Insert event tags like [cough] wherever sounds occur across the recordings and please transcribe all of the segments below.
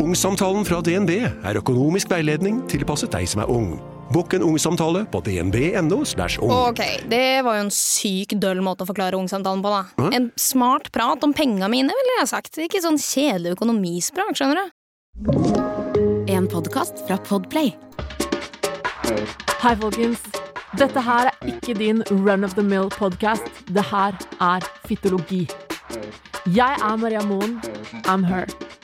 Ungsamtalen fra DNB er økonomisk veiledning tilpasset deg som er ung. Bokk en ungsamtale på dnb.no. ung. Ok, det var jo en syk døll måte å forklare ungsamtalen på, da. En smart prat om penga mine, ville jeg sagt. Ikke sånn kjedelig økonomisprat, skjønner du. En podkast fra Podplay. Hei, folkens. Dette her er ikke din run of the mill-podkast. Det her er Fytologi. Jeg er Maria Moen. I'm her.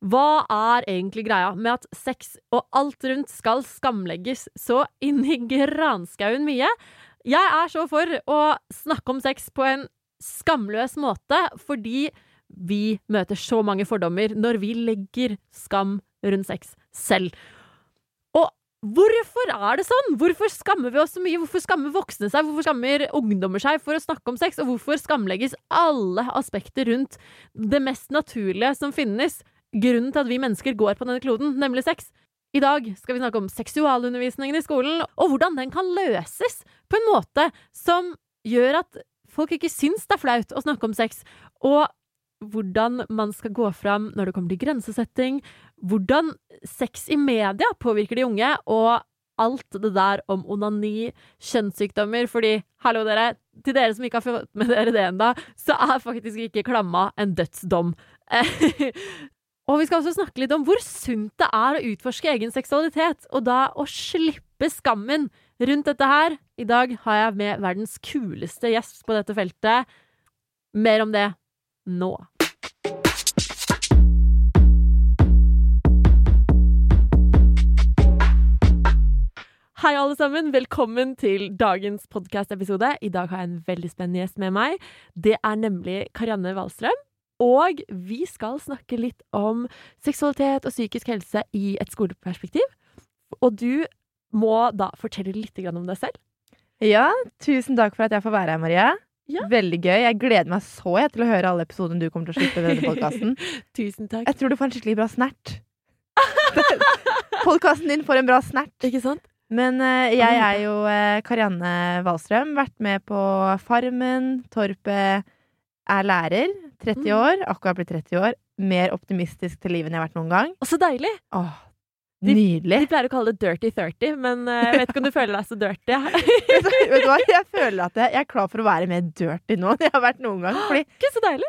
hva er egentlig greia med at sex og alt rundt skal skamlegges så inn i granskauen mye? Jeg er så for å snakke om sex på en skamløs måte, fordi vi møter så mange fordommer når vi legger skam rundt sex selv. Og hvorfor er det sånn? Hvorfor skammer vi oss så mye? Hvorfor skammer voksne seg? Hvorfor skammer ungdommer seg for å snakke om sex? Og hvorfor skamlegges alle aspekter rundt det mest naturlige som finnes? Grunnen til at vi mennesker går på denne kloden, nemlig sex. I dag skal vi snakke om seksualundervisningen i skolen, og hvordan den kan løses på en måte som gjør at folk ikke syns det er flaut å snakke om sex, og hvordan man skal gå fram når det kommer til grensesetting, hvordan sex i media påvirker de unge, og alt det der om onani, kjønnssykdommer, fordi, hallo dere, til dere som ikke har fått med dere det ennå, så er faktisk ikke klamma en dødsdom. [laughs] Og vi skal også snakke litt om hvor sunt det er å utforske egen seksualitet, og da å slippe skammen rundt dette her. I dag har jeg med verdens kuleste gjest på dette feltet. Mer om det nå. Hei, alle sammen. Velkommen til dagens podcast-episode. I dag har jeg en veldig spennende gjest med meg. Det er nemlig Karianne Wallstrøm. Og vi skal snakke litt om seksualitet og psykisk helse i et skoleperspektiv. Og du må da fortelle litt om deg selv. Ja, tusen takk for at jeg får være her, Maria. Ja. Veldig gøy. Jeg gleder meg så jeg til å høre alle episodene du kommer til å slippe ved denne podkasten. [laughs] Tusen takk. Jeg tror du får en skikkelig bra snert. [laughs] Podkasten din får en bra snert. Ikke sant? Men uh, jeg er jo uh, Karianne Wahlstrøm. Vært med på Farmen, Torpet. Er lærer. 30 Mm. år. Akkurat blitt 30 år. Mer optimistisk til livet enn jeg har vært noen gang. Og så deilig! Åh, De- nydelig. Vi pleier å kalle det dirty 30, men eh, jeg vet ikke om du føler deg så dirty. [laughs] vet, du, hva? Jeg føler at jeg, er klar for å være mer dirty nå enn jeg har vært noen gang. Fordi Ikke så deilig!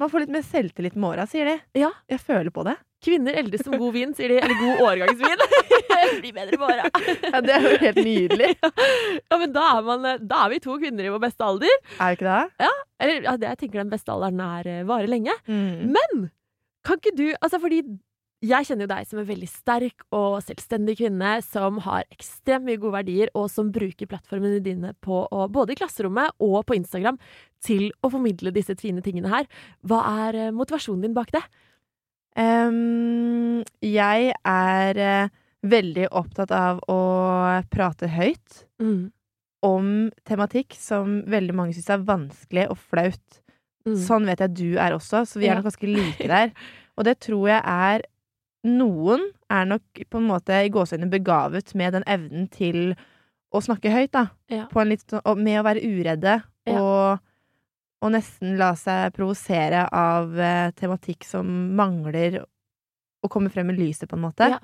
man får litt mer selvtillit med åra, sier de. Ja. Jeg føler på det. Kvinner eldes som god vin, sier de. Eller god årgangsvin. [laughs] Blir bedre på åra. Ja, det er jo helt nydelig. [laughs] Ja, men da er, man, da er vi to kvinner i vår beste alder. Er det ikke det? Eller ja, det, jeg tenker den beste alderen er eh, varer lenge. Mm. Men kan ikke du Altså, fordi jeg kjenner jo deg som en veldig sterk og selvstendig kvinne som har ekstremt mye gode verdier, og som bruker plattformene dine på å, både i klasserommet og på Instagram til å formidle disse fine tingene her. Hva er eh, motivasjonen din bak det? Em, jeg er uh, veldig opptatt av å prate høyt om tematikk som veldig mange syns er vanskelig og flaut. Mm. Sånn vet jeg du er også, så vi er Ja. nok ganske like [laughs] der. Og det tror jeg er Noen er nok på en måte i gåseøynene begavet med den evnen til å snakke høyt, da. Ja. På en litt, med å være uredde og, og nesten la seg provosere av eh, tematikk som mangler å komme frem i lyset, på en måte. Ja.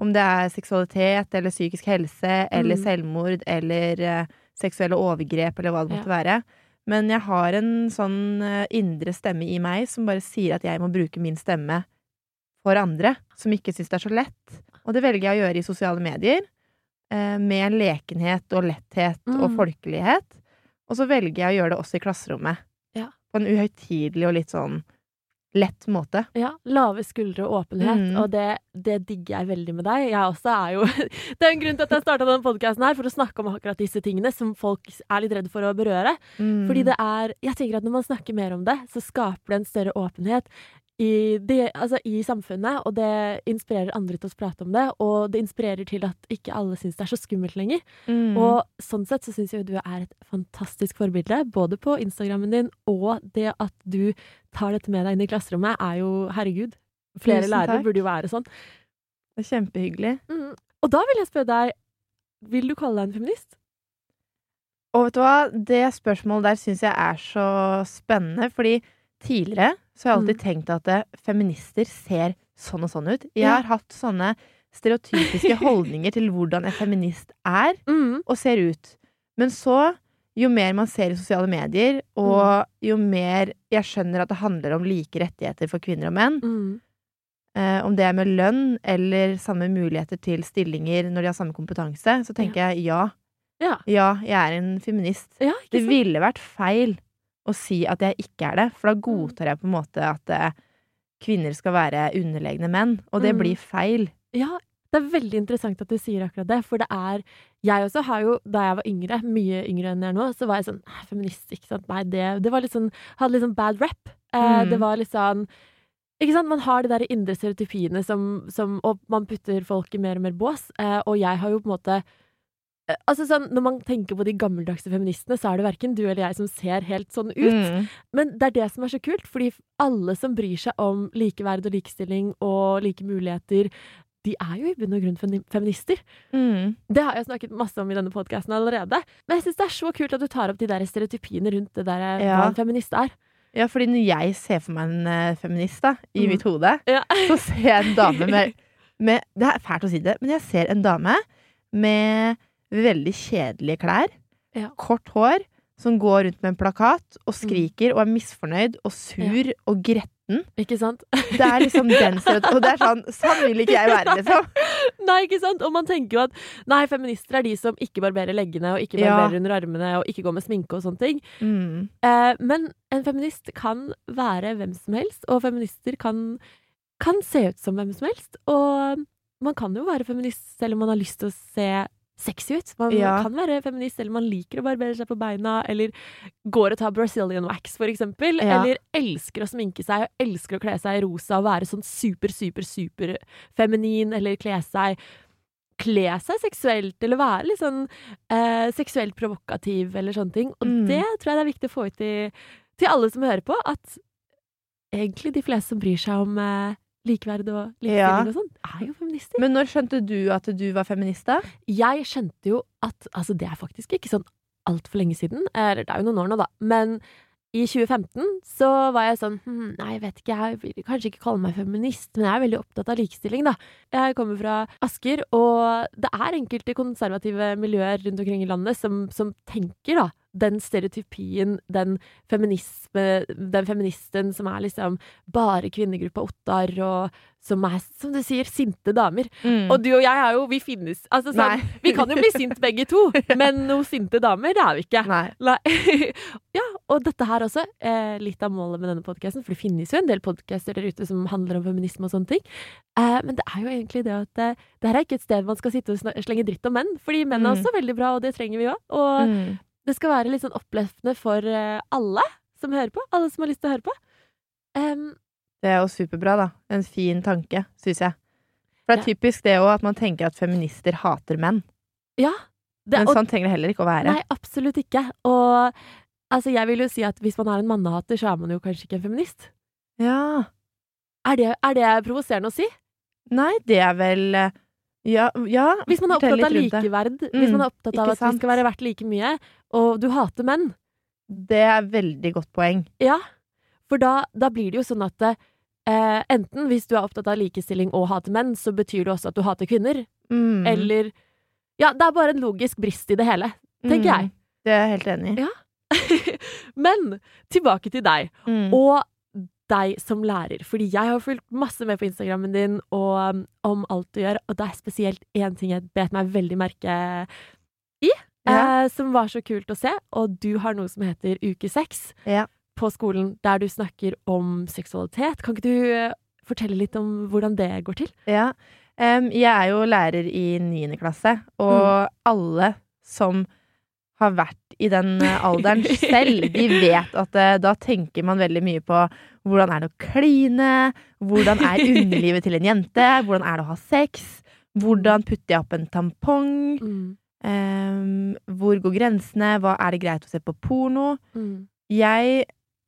Om det er seksualitet eller psykisk helse eller Mm. selvmord eller eh, seksuelle overgrep eller hva det måtte være. Men jeg har en sånn eh, indre stemme i meg som bare sier at jeg må bruke min stemme for andre, som ikke syns det er så lett. Og det velger jeg å gjøre i sosiale medier, eh, med lekenhet og letthet og Mm. folkelighet. Og så velger jeg å gjøre det også i klasserommet. Ja. På en uhøytidelig og litt sånn lett måte. Ja, lave skuldre og åpenhet, Mm. og det, det digger jeg veldig med deg. Jeg også er jo [laughs] Det er en grunn til at jeg starta denne podkasten her, for å snakke om akkurat disse tingene som folk er litt redde for å berøre. Mm. Fordi det er Jeg tenker at når man snakker mer om det, så skaper det en større åpenhet i, det, altså, i samfunnet, og det inspirerer andre til å prate om det. Og det inspirerer til at ikke alle syns det er så skummelt lenger. Mm. Og sånn sett så syns jeg du er et fantastisk forbilde, både på Instagrammen din og det at du tar dette med deg inn i klasserommet, er jo herregud. Flere Tusen lærere takk. burde jo være sånn. Det er kjempehyggelig. Mm. Og da vil jeg spørre deg, vil du kalle deg en feminist? Og vet du hva, det spørsmålet der syns jeg er så spennende, fordi tidligere så har jeg alltid Mm. tenkt at eh, feminister ser sånn og sånn ut. Jeg har hatt sånne stereotypiske [laughs] holdninger til hvordan en feminist er Mm. og ser ut. Men så, jo mer man ser i sosiale medier, og jo mer jeg skjønner at det handler om like rettigheter for kvinner og menn, Mm. eh, om det er med lønn eller samme muligheter til stillinger når de har samme kompetanse, så tenker jeg ja. Ja. Jeg er en feminist. Det ville vært feil å si at jeg ikke er det, for da Mm. godtar jeg på en måte at eh, kvinner skal være underlegne menn, og det Mm. blir feil. Ja, det er veldig interessant at du sier akkurat det, for det er Jeg også har jo, da jeg var yngre, mye yngre enn jeg er nå, så var jeg sånn «Nei, Feminist, ikke sant. Nei, det, det var litt sånn Hadde litt sånn bad rap. Eh, Mm. Det var litt sånn ikke sant? Man har de der indre stereotypiene som, som Og man putter folk i mer og mer bås. Eh, og jeg har jo på en måte Altså sånn, Når man tenker på de gammeldagse feministene, så er det verken du eller jeg som ser helt sånn ut. Mm. Men det er det som er så kult, fordi alle som bryr seg om likeverd og likestilling og like muligheter, de er jo i bunn og grunn feminister. Mm. Det har jeg snakket masse om i denne podkasten allerede. Men jeg syns det er så kult at du tar opp de der stereotypiene rundt det der eh, Ja. hva en feminist er. Ja, fordi når jeg ser for meg en eh, feminist da, i Mm. mitt hode, Ja. så ser jeg en dame med, med Det er fælt å si det, men jeg ser en dame med veldig kjedelige klær, Ja. kort hår, som går rundt med en plakat Mm. og skriker og er misfornøyd og sur og gretten. Ikke sant? [laughs] Det er liksom den stereotypen. Og det er sånn Sånn vil ikke jeg være, liksom. [laughs] Nei, ikke sant? Og man tenker jo at nei, feminister er de som ikke barberer leggene og ikke Ja. barberer under armene og ikke går med sminke og sånne ting. Mm. Eh, men en feminist kan være hvem som helst, og feminister kan, kan se ut som hvem som helst. Og man kan jo være feminist selv om man har lyst til å se sexy ut. Man Ja. kan være feminist eller man liker å barbere seg på beina, eller går og tar Brazilian wax, for eksempel. Ja. Eller elsker å sminke seg, og elsker å kle seg i rosa og være sånn super, super, super feminin, eller kle seg Kle seg seksuelt, eller være litt sånn eh, seksuelt provokativ, eller sånne ting. Og Mm. det tror jeg det er viktig å få ut til, til alle som hører på, at egentlig de fleste som bryr seg om eh, likeverd og likestilling Ja. og sånn, er jo feminister. Men når skjønte du at du var feminist, da? Jeg skjønte jo at Altså, det er faktisk ikke sånn altfor lenge siden. Eller det er jo noen år nå, da. Men i 2015 så var jeg sånn hm, Nei, jeg vet ikke, jeg vil kanskje ikke kalle meg feminist, men jeg er veldig opptatt av likestilling, da. Jeg kommer fra Asker, og det er enkelte konservative miljøer rundt omkring i landet som, som tenker, da, den stereotypien, den den feministen som er liksom bare kvinnegruppa Ottar, og som er, som du sier, sinte damer. Mm. Og du og jeg er jo, vi finnes Altså sånn, vi kan jo bli sint begge to, [laughs] men noen sinte damer, det er vi ikke. Nei. Nei. [laughs] ja, og dette her også, eh, litt av målet med denne podkasten, for det finnes jo en del podcaster der ute som handler om feminisme og sånne ting. Eh, men det er jo egentlig det at eh, det her er ikke et sted man skal sitte og slenge dritt om menn, fordi menn er Mm. også veldig bra, og det trenger vi òg. Og Mm. det skal være litt sånn oppløftende for eh, alle som hører på. Alle som har lyst til å høre på. Em, Det er jo superbra, da. En fin tanke, syns jeg. For det er typisk det òg, at man tenker at feminister hater menn. ja. Det, Men og sånn trenger det heller ikke å være. Nei, absolutt ikke. Og altså, jeg vil jo si at hvis man er en mannehater, så er man jo kanskje ikke en feminist. Ja. Er det, er det provoserende å si? Nei, det er vel eh, Ja, ja Hvis man er opptatt av likeverd, Mm, hvis man er opptatt av at sant? vi skal være verdt like mye, og du hater menn, Det er veldig godt poeng. ja, for da, da blir det jo sånn at eh, enten hvis du er opptatt av likestilling og hater menn, så betyr det også at du hater kvinner, Mm. eller Ja, det er bare en logisk brist i det hele, tenker jeg. Mm. Det er jeg helt enig i. Ja. [laughs] Men tilbake til deg. Mm. og deg som lærer. Fordi jeg har fulgt masse med på Instagrammen din og um, om alt du gjør, og det er spesielt én ting jeg bet meg veldig merke i, Ja. eh, som var så kult å se. Og du har noe som heter Uke seks. Ja. På skolen, der du snakker om seksualitet. Kan ikke du eh, fortelle litt om hvordan det går til? Ja. Um, jeg er jo lærer i niende klasse, og Mm. alle som har vært i den eh, alderen [laughs] selv, de vet at uh, da tenker man veldig mye på Hvordan er det å kline? Hvordan er underlivet til en jente? Hvordan er det å ha sex? Hvordan putter jeg opp en tampong? Mm. Um, hvor går grensene? Hva er det greit å se på porno? Mm. Jeg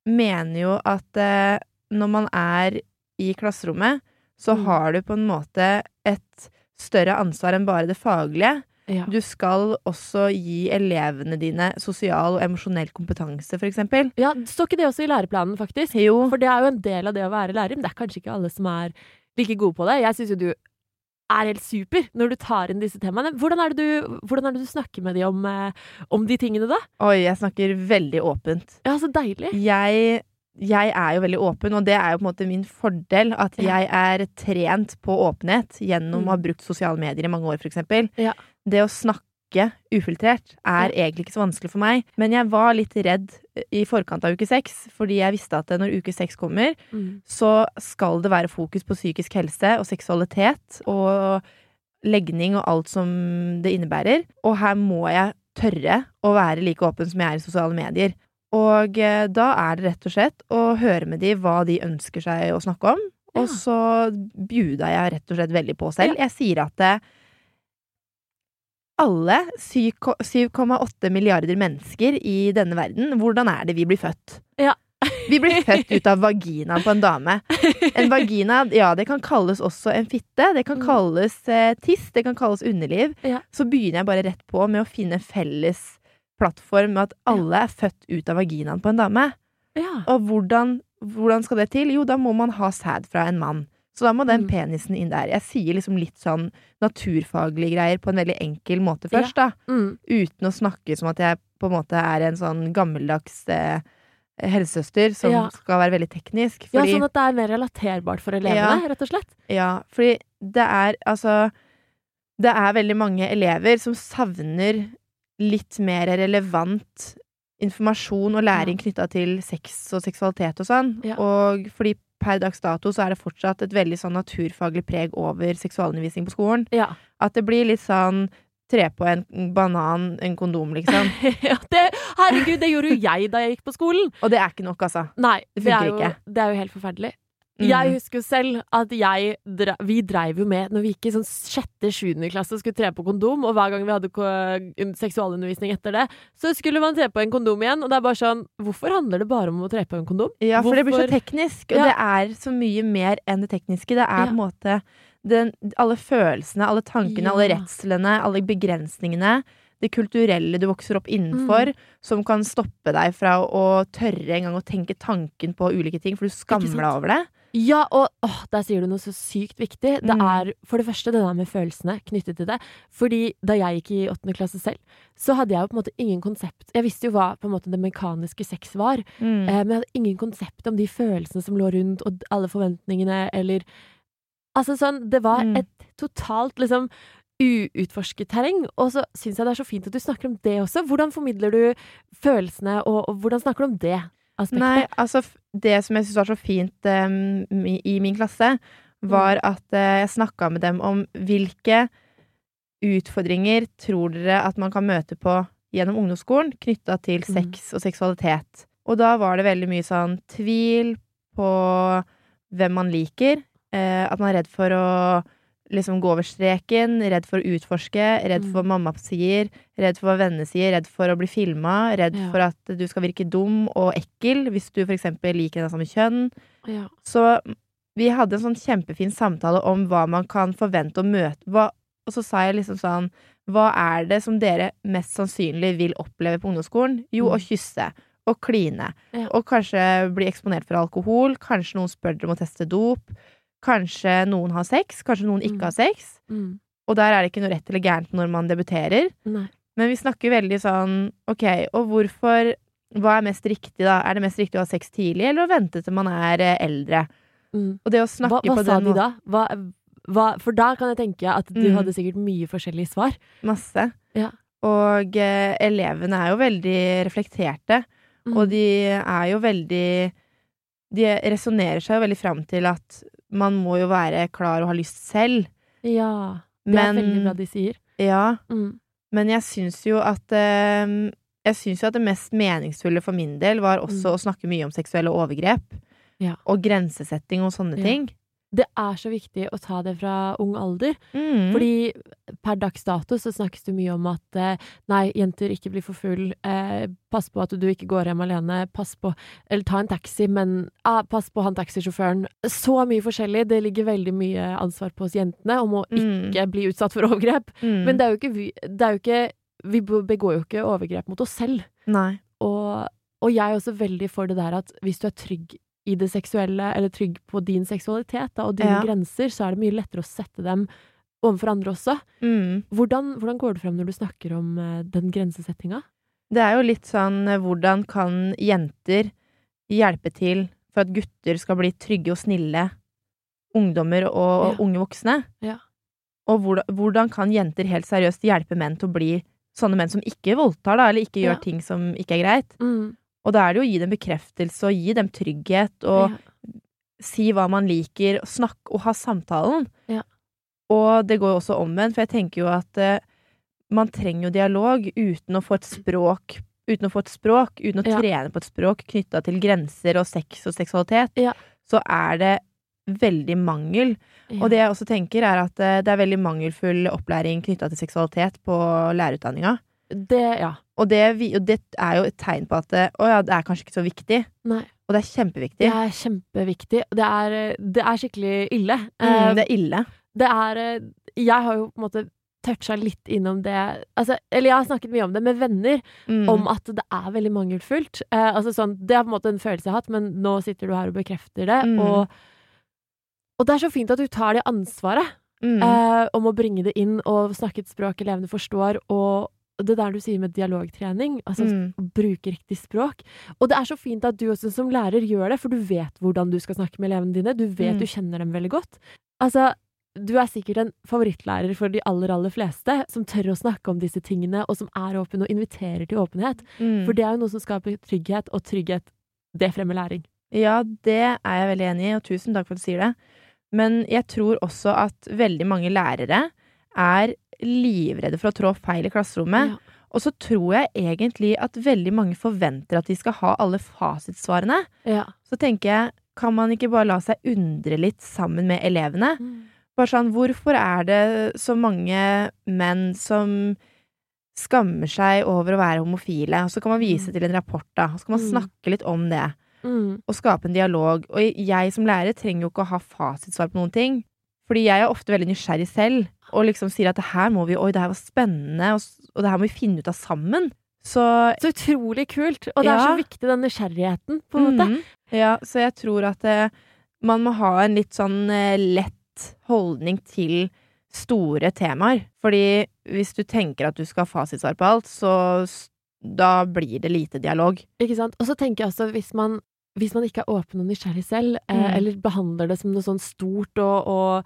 mener jo at eh, når man er i klasserommet, så Mm. har du på en måte et større ansvar enn bare det faglige. Ja. Du skal også gi elevene dine sosial og emosjonell kompetanse, eksempel. ja, Står ikke det også i læreplanen, faktisk? Jo. For det er jo en del av det å være lærer. Men det er kanskje ikke alle som er like gode på det. Jeg syns jo du er helt super når du tar inn disse temaene. Hvordan er det du, hvordan er det du snakker med dem om, eh, om de tingene, da? Oi, jeg snakker veldig åpent. Ja, så deilig. Jeg, jeg er jo veldig åpen, og det er jo på en måte min fordel. At Ja. jeg er trent på åpenhet gjennom Mm. å ha brukt sosiale medier i mange år, eksempel. Ja. Det å snakke ufiltrert er egentlig ikke så vanskelig for meg. Men jeg var litt redd i forkant av uke seks, fordi jeg visste at når uke seks kommer, Mm. så skal det være fokus på psykisk helse og seksualitet og legning og alt som det innebærer. Og her må jeg tørre å være like åpen som jeg er i sosiale medier. Og eh, da er det rett og slett å høre med de hva de ønsker seg å snakke om. Ja. Og så bjuda jeg rett og slett veldig på selv. Jeg sier at eh, alle 7,8 milliarder mennesker i denne verden, hvordan er det vi blir født? Ja. Vi blir født ut av vaginaen på en dame. En vagina, ja, det kan kalles også en fitte. Det kan Mm. kalles eh, tiss. Det kan kalles underliv. Ja. Så begynner jeg bare rett på med å finne en felles plattform med at alle er født ut av vaginaen på en dame. Ja. Og hvordan, hvordan skal det til? Jo, da må man ha sæd fra en mann. Så da må den Mm. penisen inn der. Jeg sier liksom litt sånn naturfaglige greier på en veldig enkel måte først, da. Mm. Uten å snakke som at jeg på en måte er en sånn gammeldags eh, helsesøster som Ja. skal være veldig teknisk. ja, sånn at det er mer relaterbart for elevene, Ja. rett og slett. ja, fordi det er altså Det er veldig mange elever som savner litt mer relevant informasjon og læring knytta til sex og seksualitet og sånn. Og fordi per dags dato så er det fortsatt et veldig sånn naturfaglig preg over seksualundervisning på skolen. Ja. At det blir litt sånn tre på en banan, en kondom, liksom. [laughs] ja det, herregud, det gjorde jo jeg da jeg gikk på skolen! Og det er ikke nok, altså. Nei, Det det, er jo, ikke. det er jo helt forferdelig. Mm. Jeg husker jo selv at jeg dre- Vi dreiv jo med når vi gikk i sånn sjette-sjuende klasse og skulle tre på kondom, og hver gang vi hadde seksualundervisning etter det, så skulle man tre på en kondom igjen, og det er bare sånn Hvorfor handler det bare om å tre på en kondom? Ja, for det blir så teknisk, og Ja. det er så mye mer enn det tekniske. Det er Ja. på en måte den, alle følelsene, alle tankene, alle Ja. redslene, alle begrensningene. Det kulturelle du vokser opp innenfor, Mm. som kan stoppe deg fra å tørre en gang å tenke tanken på ulike ting, for du skammer deg over det. Ja, og åh, der sier du noe så sykt viktig. Det Mm. er for det første det der med følelsene knyttet til det. Fordi da jeg gikk i åttende klasse selv, så hadde jeg jo på en måte ingen konsept. Jeg visste jo hva på en måte det mekaniske sex var, Mm. eh, men jeg hadde ingen konsept om de følelsene som lå rundt, og alle forventningene, eller Altså sånn, det var Mm. et totalt liksom uutforsket terreng, og så syns jeg det er så fint at du snakker om det også. Hvordan formidler du følelsene, og, og hvordan snakker du om det aspektet? Nei, altså det som jeg syns var så fint um, i, i min klasse, var Mm. at uh, jeg snakka med dem om hvilke utfordringer tror dere at man kan møte på gjennom ungdomsskolen knytta til Mm. sex og seksualitet. Og da var det veldig mye sånn tvil på hvem man liker, uh, at man er redd for å liksom gå over streken, redd for å utforske, redd for hva Mm. mamma sier, redd for hva vennene sier, redd for å bli filma, redd Ja. for at du skal virke dum og ekkel hvis du eksempel liker en av samme kjønn. Ja. Så vi hadde en sånn kjempefin samtale om hva man kan forvente å møte hva, Og så sa jeg liksom sånn Hva er det som dere mest sannsynlig vil oppleve på ungdomsskolen? Jo, Mm. å kysse. Og kline. Ja. Og kanskje bli eksponert for alkohol. Kanskje noen spør dere om å teste dop. Kanskje noen har sex. Kanskje noen ikke Mm. har sex. Mm. Og der er det ikke noe rett eller gærent når man debuterer. Nei. Men vi snakker veldig sånn Ok, og hvorfor Hva er mest riktig, da? Er det mest riktig å ha sex tidlig, eller å vente til man er eh, eldre? Mm. Og det å Hva, snakke hva på sa de da? Hva, hva, for da kan jeg tenke at du Mm. hadde sikkert mye forskjellige svar. Masse. Ja. Og eh, elevene er jo veldig reflekterte, Mm. og de er jo veldig De resonnerer seg jo veldig fram til at man må jo være klar og ha lyst selv. Ja. Det er veldig bra de sier. Ja, Mm. men jeg syns jo at eh, Jeg syns jo at det mest meningsfulle for min del var også Mm. å snakke mye om seksuelle overgrep. Ja. og grensesetting og sånne Ja. ting. Det er så viktig å ta det fra ung alder. Mm. Fordi per dags dato så snakkes det mye om at eh, nei, jenter ikke blir for full, eh, pass på at du ikke går hjem alene, pass på Eller ta en taxi, men ah, pass på han taxisjåføren. Så mye forskjellig. Det ligger veldig mye ansvar på oss jentene om å Mm. ikke bli utsatt for overgrep. Mm. Men det er jo ikke vi det er jo ikke, Vi begår jo ikke overgrep mot oss selv. Nei. Og, og jeg er også veldig for det der at hvis du er trygg i det seksuelle, eller trygg på din seksualitet da, og dine Ja. grenser, så er det mye lettere å sette dem overfor andre også. Mm. Hvordan, hvordan går det frem når du snakker om eh, den grensesettinga? Det er jo litt sånn eh, hvordan kan jenter hjelpe til for at gutter skal bli trygge og snille ungdommer og Ja. unge voksne? Ja. Og hvordan, hvordan kan jenter helt seriøst hjelpe menn til å bli sånne menn som ikke voldtar, da, eller ikke gjør Ja. ting som ikke er greit? Mm. Og da er det jo å gi dem bekreftelse og gi dem trygghet og Ja. si hva man liker, snakke og ha samtalen. Ja. Og det går jo også omvendt, for jeg tenker jo at eh, man trenger jo dialog uten å få et språk Uten å få et språk, uten å Ja. trene på et språk knytta til grenser og sex og seksualitet, Ja. så er det veldig mangel. Og det jeg også tenker, er at eh, det er veldig mangelfull opplæring knytta til seksualitet på lærerutdanninga. Det, ja. Og det, og det er jo et tegn på at eh, å ja, det er kanskje ikke så viktig. Nei. Og det er kjempeviktig. Det er kjempeviktig. Det er, det er skikkelig ille. Mm, Eh, det er ille. det er eh, Jeg har jo på en måte toucha litt innom det altså, Eller jeg har snakket mye om det med venner, Mm. om at det er veldig mangelfullt. Eh, altså sånn, det er på en måte en følelse jeg har hatt, men nå sitter du her og bekrefter det. Mm. Og, og det er så fint at du tar det ansvaret Mm. eh, om å bringe det inn og snakke et språk elevene forstår, og det der du sier med dialogtrening, altså Mm. bruke riktig språk. Og det er så fint at du også som lærer gjør det, for du vet hvordan du skal snakke med elevene dine. Du vet Mm. du kjenner dem veldig godt. Altså, du er sikkert en favorittlærer for de aller, aller fleste, som tør å snakke om disse tingene, og som er åpen og inviterer til åpenhet. Mm. For det er jo noe som skaper trygghet, og trygghet, det fremmer læring. Ja, det er jeg veldig enig i, og tusen takk for at du sier det. Men jeg tror også at veldig mange lærere er livredde for å trå feil i klasserommet. Ja. Og så tror jeg egentlig at veldig mange forventer at de skal ha alle fasitsvarene. Ja. Så tenker jeg, kan man ikke bare la seg undre litt sammen med elevene? Mm. Bare sånn, hvorfor er det så mange menn som skammer seg over å være homofile? Og så kan man vise Mm. til en rapport, da. Og så kan man Mm. snakke litt om det. Mm. Og skape en dialog. Og jeg som lærer trenger jo ikke å ha fasitsvar på noen ting. Fordi jeg er ofte veldig nysgjerrig selv, og liksom sier at det her må vi Oi, det her var spennende, og, og det her må vi finne ut av sammen. Så Så utrolig kult! Og det er så viktig, den nysgjerrigheten, på en måte. Mhm. Ja, så jeg tror at eh, man må ha en litt sånn eh, lett holdning til store temaer. Fordi hvis du tenker at du skal ha fasitsvar på alt, så da blir det lite dialog. Ikke sant? Og så tenker jeg også, hvis man, hvis man ikke er åpen og nysgjerrig selv, eh, Mm. eller behandler det som noe sånn stort og, og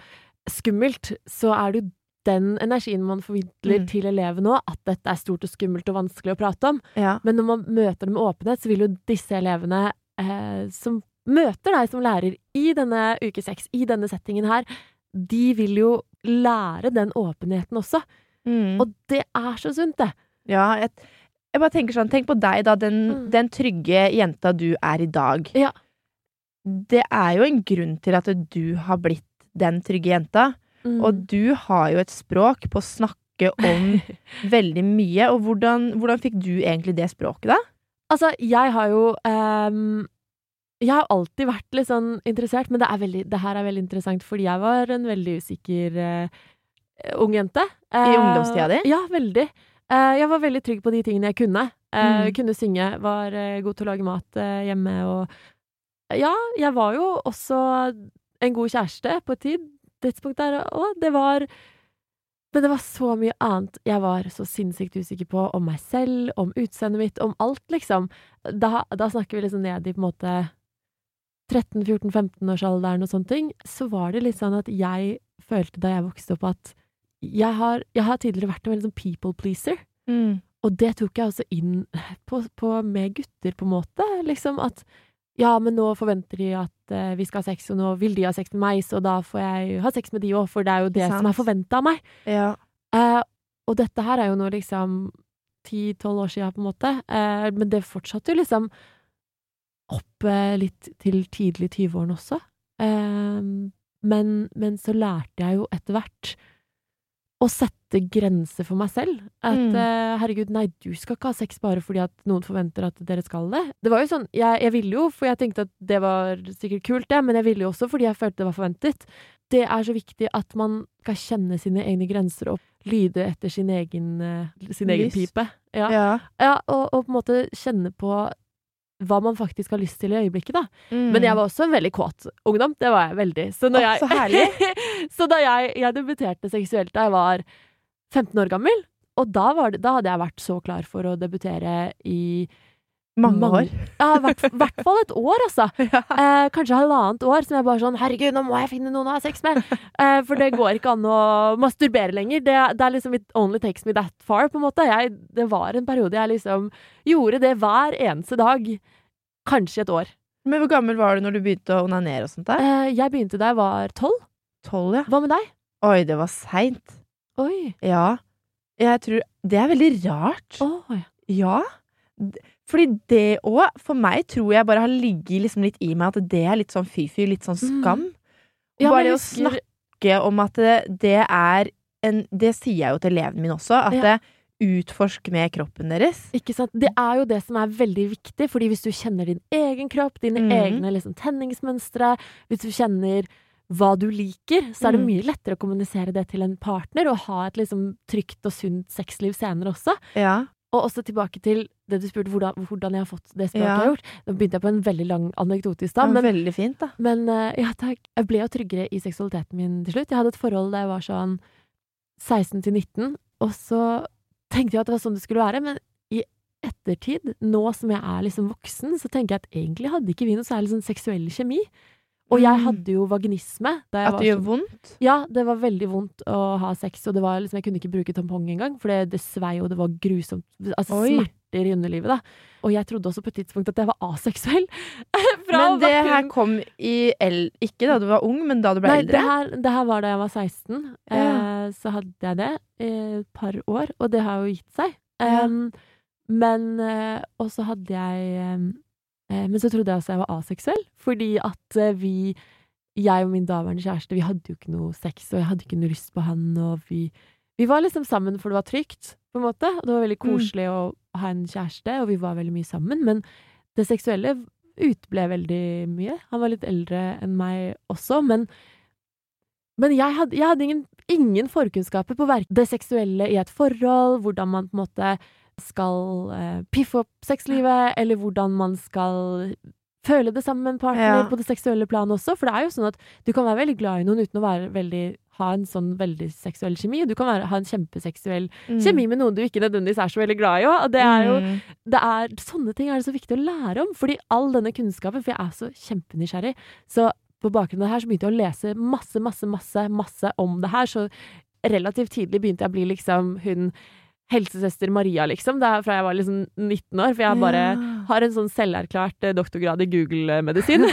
skummelt, så er det jo den energien man formidler Mm. til elevene òg, at dette er stort og skummelt og vanskelig å prate om. Ja. Men når man møter dem med åpenhet, så vil jo disse elevene eh, som møter deg som lærer i denne uke seks, i denne settingen her, de vil jo lære den åpenheten også. Mm. Og det er så sunt, det. ja jeg, jeg bare tenker sånn, tenk på deg, da. Den, Mm. den trygge jenta du er i dag. Ja. Det er jo en grunn til at du har blitt den trygge jenta. Mm. Og du har jo et språk på å snakke om [laughs] veldig mye. Og hvordan, hvordan fikk du egentlig det språket, da? Altså, jeg har jo um Jeg har alltid vært litt sånn interessert, men det, er veldig, det her er veldig interessant, fordi jeg var en veldig usikker uh, ung jente. I Eh, ungdomstida di? Ja, veldig. Eh, jeg var veldig trygg på de tingene jeg kunne. Eh, Mm. Kunne synge, var eh, god til å lage mat hjemme og Ja, jeg var jo også en god kjæreste på et tid, tidspunkt der òg. Det var Men det var så mye annet jeg var så sinnssykt usikker på. Om meg selv, om utseendet mitt, om alt, liksom. Da, da snakker vi liksom ned i på en måte 13-14-15-årsalderen og sånne ting. Så var det litt sånn at jeg følte da jeg vokste opp at jeg har, jeg har tidligere vært en veldig sånn people pleaser. Mm. Og det tok jeg også inn på, på med gutter, på en måte. Liksom at ja, men nå forventer de at uh, vi skal ha sex, og nå vil de ha sex med meg, så da får jeg ha sex med de òg, for det er jo det Sant. som er forventa av meg. Ja. Uh, og dette her er jo nå liksom ti-tolv år sia, på en måte. Uh, men det fortsatte jo liksom opp litt til tidlig 20-årene også. Men, men så lærte jeg jo etter hvert å sette grenser for meg selv. At Mm. uh, herregud, nei, du skal ikke ha sex bare fordi at noen forventer at dere skal det. Det var jo sånn, jeg, jeg ville jo, for jeg tenkte at det var sikkert kult, det, men jeg ville jo også fordi jeg følte det var forventet. Det er så viktig at man skal kjenne sine egne grenser og lyde etter sin egen, eh, sin egen pipe. Ja, Ja. ja og, og på en måte kjenne på hva man faktisk har lyst til i øyeblikket, da. Mm. Men jeg var også en veldig kåt ungdom. Det var jeg veldig. Så, når jeg, så herlig. [laughs] så da jeg, jeg debuterte seksuelt da jeg var 15 år gammel, og da, var det, da hadde jeg vært så klar for å debutere i Mange år. [laughs] Ja, i hvert, hvert fall et år, altså. [laughs] Ja. Eh, kanskje halvannet år, som jeg bare sånn Herregud, nå må jeg finne noen å ha sex med! Eh, for det går ikke an å masturbere lenger. Det, det er liksom It only takes me that far, på en måte. Jeg, det var en periode jeg liksom gjorde det hver eneste dag. Kanskje et år. Men hvor gammel var du når du begynte å onanere og sånt? der? Eh, jeg begynte da jeg var tolv. Tolv, ja. Hva med deg? Oi, det var seint. Oi. Ja. Jeg tror Det er veldig rart. Oi. Ja. D- Fordi det òg, for meg, tror jeg bare har ligget liksom litt i meg at det er litt sånn fy-fy, litt sånn Mm. skam. Ja, bare det å snakke om at det, det er en Det sier jeg jo til elevene mine også, at Ja. det utforsk med kroppen deres. Ikke sant? Det er jo det som er veldig viktig, fordi hvis du kjenner din egen kropp, dine mm. egne liksom, tenningsmønstre, hvis du kjenner hva du liker, så er det Mhm. mye lettere å kommunisere det til en partner og ha et liksom trygt og sunt sexliv senere også. Ja. Og også tilbake til det du spurte, hvordan, hvordan jeg har fått det språket Ja. jeg har gjort. Nå begynte jeg på en veldig lang anekdote i stad, men, veldig fint, da. men eh, ja, takk. Jeg ble jo tryggere i seksualiteten min til slutt. Jeg hadde et forhold da jeg var sånn 16 til 19, og så tenkte jeg at det var sånn det skulle være, men i ettertid, nå som jeg er liksom voksen, så tenker jeg at egentlig hadde ikke vi noe særlig sånn seksuell kjemi. Og jeg Mm. hadde jo vaginisme. At det gjør vondt. Ja, det var veldig vondt å ha sex, og det var liksom, jeg kunne ikke bruke tampong engang, for det, det svei, og det var grusomt. Altså Oi. smerter i underlivet, da. Og jeg trodde også på et tidspunkt at jeg var aseksuell. [laughs] Men det her kom i L... Ikke da du var ung, men da du ble Nei, eldre? det her, det her var da jeg var 16. Ja. Eh, så hadde jeg det i et par år, og det har jo gitt seg. Ja. Um, men eh, Og så hadde jeg Men så trodde jeg også jeg var aseksuell, fordi at eh, vi Jeg og min daværende kjæreste, vi hadde jo ikke noe sex, og jeg hadde ikke noe lyst på han, og vi Vi var liksom sammen for det var trygt, på en måte, og det var veldig Mm. koselig å ha en kjæreste, og vi var veldig mye sammen, men det seksuelle utble veldig mye. Han var litt eldre enn meg også, men men jeg hadde, jeg hadde ingen, ingen forkunnskaper på det seksuelle i et forhold, hvordan man på en måte skal uh, piffe opp sexlivet, eller hvordan man skal føle det sammen med en partner Ja. på det seksuelle planet også. For det er jo sånn at du kan være veldig glad i noen uten å være veldig, ha en sånn veldig seksuell kjemi. Og du kan være, ha en kjempeseksuell Mm. kjemi med noen du ikke nødvendigvis er så veldig glad i òg. Og det er jo Mm. det er, sånne ting er det så viktig å lære om, fordi all denne kunnskapen, for jeg er så kjempenysgjerrig, så på bakgrunn av det her så begynte jeg å lese masse, masse, masse, masse om det her, så relativt tidlig begynte jeg å bli liksom hun helsesøster Maria, liksom, det er fra jeg var liksom 19 år, for jeg bare Ja. har en sånn selverklært eh, doktorgrad i Google-medisin. [laughs]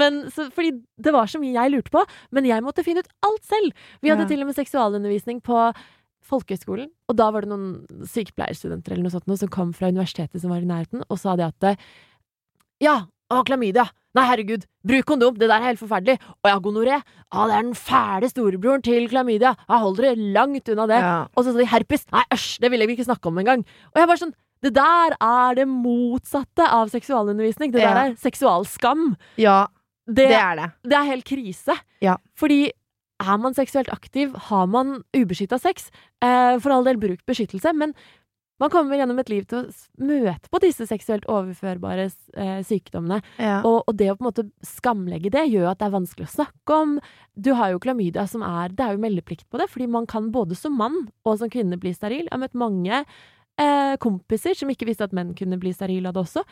men så, Fordi det var så mye jeg lurte på, men jeg måtte finne ut alt selv. Vi hadde Ja. til og med seksualundervisning på folkehøyskolen, og da var det noen sykepleierstudenter eller noe sånt noe, som kom fra universitetet som var i nærheten, og sa det at eh, Ja, å, klamydia! Nei, herregud, bruk kondom, det der er helt forferdelig. Og ja, gonoré, ja, det er den fæle storebroren til klamydia. Jeg holder det langt unna det. Ja. Og så sa de herpes. Nei, æsj, det vil jeg ikke snakke om engang. Og jeg bare sånn Det der er det motsatte av seksualundervisning. Det der er seksualskam. ja, Det, det er det. det er helt krise. Ja. Fordi er man seksuelt aktiv, har man ubeskytta sex. Eh, for all del, bruk beskyttelse, men man kommer gjennom et liv til å møte på disse seksuelt overførbare eh, sykdommene. Ja. Og, og det å på en måte skamlegge det, gjør at det er vanskelig å snakke om. Du har jo klamydia som er Det er jo meldeplikt på det, fordi man kan både som mann og som kvinne bli steril. Jeg har møtt mange eh, kompiser som ikke visste at menn kunne bli sterile av det også.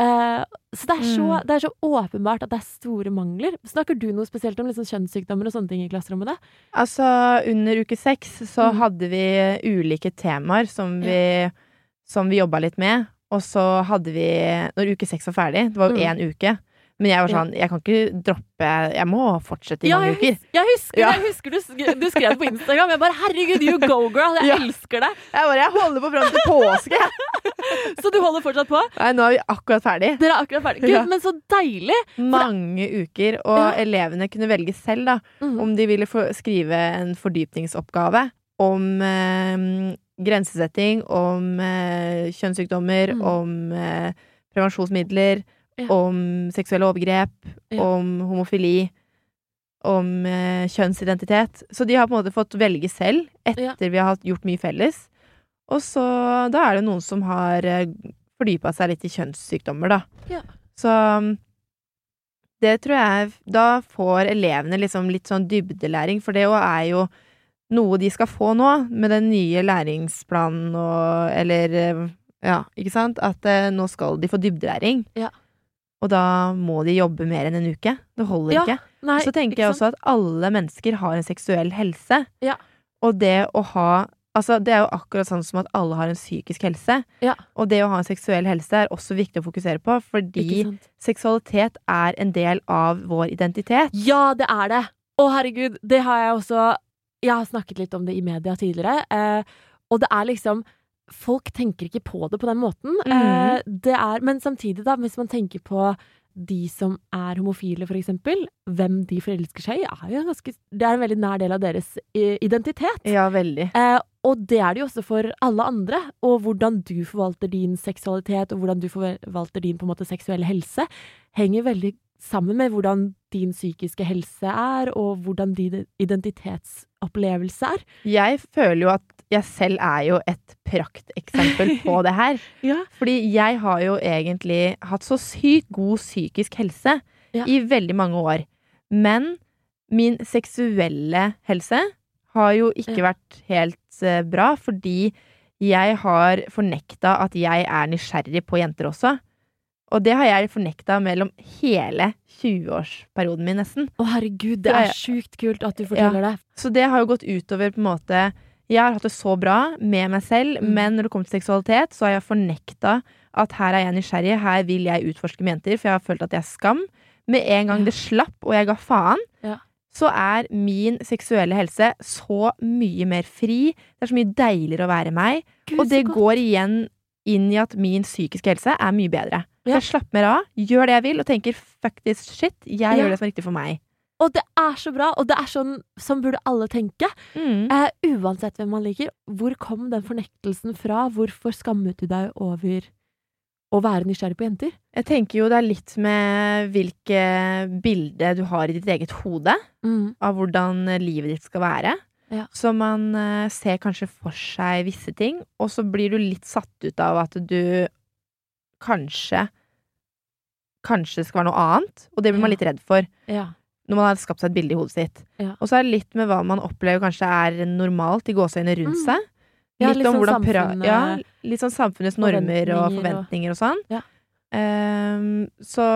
Eh, så det så Mm. det er så åpenbart at det er store mangler. Snakker du noe spesielt om liksom kjønnssykdommer og sånne ting i klasserommet? da? Altså, under uke seks så Mm. hadde vi ulike temaer som vi, som vi jobba litt med. Og så hadde vi Når uke seks var ferdig, det var jo Mm. én uke Men jeg var sånn Jeg kan ikke droppe Jeg må fortsette i Ja, mange uker. jeg husker, Ja. jeg husker du, du skrev på Instagram. Jeg bare 'herregud, you go, girl'. Jeg Ja. elsker det. Jeg bare Jeg holder på fram til påske! [laughs] Så du holder fortsatt på? Nei, nå er vi akkurat ferdig. Dere er akkurat ferdig. Gud, men så deilig! Mange uker. Og elevene kunne velge selv da, Mhm. om de ville få skrive en fordypningsoppgave om eh, grensesetting, om eh, kjønnssykdommer, Mm. om eh, prevensjonsmidler, Ja. om seksuelle overgrep, Ja. om homofili, om eh, kjønnsidentitet. Så de har på en måte fått velge selv etter Ja. vi har gjort mye felles. Og så da er det noen som har uh, fordypa seg litt i kjønnssykdommer, da. Ja. Så det tror jeg Da får elevene liksom litt sånn dybdelæring, for det òg er jo noe de skal få nå, med den nye læringsplanen og Eller eh, ja, ikke sant? At eh, nå skal de få dybdelæring. Ja. Og da må de jobbe mer enn en uke. Det holder Ja, ikke. Nei, Så tenker ikke jeg også at alle mennesker har en seksuell helse. Ja. Og det å ha Altså, det er jo akkurat sånn som at alle har en psykisk helse. Ja. Og det å ha en seksuell helse er også viktig å fokusere på, fordi seksualitet er en del av vår identitet. Ja, det er det! Å, herregud, det har jeg også Jeg har snakket litt om det i media tidligere, eh, og det er liksom Folk tenker ikke på det på den måten. Mm. Eh, det er, men samtidig, da, hvis man tenker på de som er homofile, for eksempel, hvem de forelsker seg i, er jo ganske Det er en veldig nær del av deres eh, identitet. Ja, veldig. Eh, og det er det jo også for alle andre. Og hvordan du forvalter din seksualitet, og hvordan du forvalter din på en måte seksuelle helse, henger veldig sammen med hvordan din psykiske helse er, og hvordan din identitetsopplevelse er. Jeg føler jo at jeg selv er jo et prakteksempel [laughs] på det her. Ja. Fordi jeg har jo egentlig hatt så sykt god psykisk helse Ja. i veldig mange år. Men min seksuelle helse har jo ikke Ja. vært helt uh, bra, fordi jeg har fornekta at jeg er nysgjerrig på jenter også. Og det har jeg fornekta mellom hele 20-årsperioden min, nesten. Å, herregud, det er sjukt kult at du forteller det. Så det har jo gått utover på en måte Jeg har hatt det så bra med meg selv, Mm. men når det kommer til seksualitet, så har jeg fornekta at her er jeg nysgjerrig, her vil jeg utforske med jenter, for jeg har følt at jeg er skam. Med en gang det slapp, og jeg ga faen, Ja. så er min seksuelle helse så mye mer fri. Det er så mye deiligere å være meg. Gud, Og det går igjen inn i at min psykiske helse er mye bedre. Ja. Jeg slapper mer av, gjør det jeg vil, og tenker fuck this shit. Jeg Ja. gjør det som er riktig for meg. Og det er så bra, og det er sånn som burde alle tenke. Mm. Eh, uansett hvem man liker. Hvor kom den fornektelsen fra? Hvorfor skammet du deg over å være nysgjerrig på jenter? Jeg tenker jo det er litt med hvilke bilde du har i ditt eget hode Mm. av hvordan livet ditt skal være. Ja. Så man eh, ser kanskje for seg visse ting, og så blir du litt satt ut av at du kanskje Kanskje skal være noe annet, og det blir man litt redd for Ja. Når man har skapt seg et bilde i hodet sitt. Ja. Og så er det litt med hva man opplever kanskje er normalt i gåseøynene rundt Mm. seg. Ja, Litt, litt om sånn hvordan samfunnet- ja, litt sånn samfunnets normer og Forventninger og- og sånn. Ja. Um, så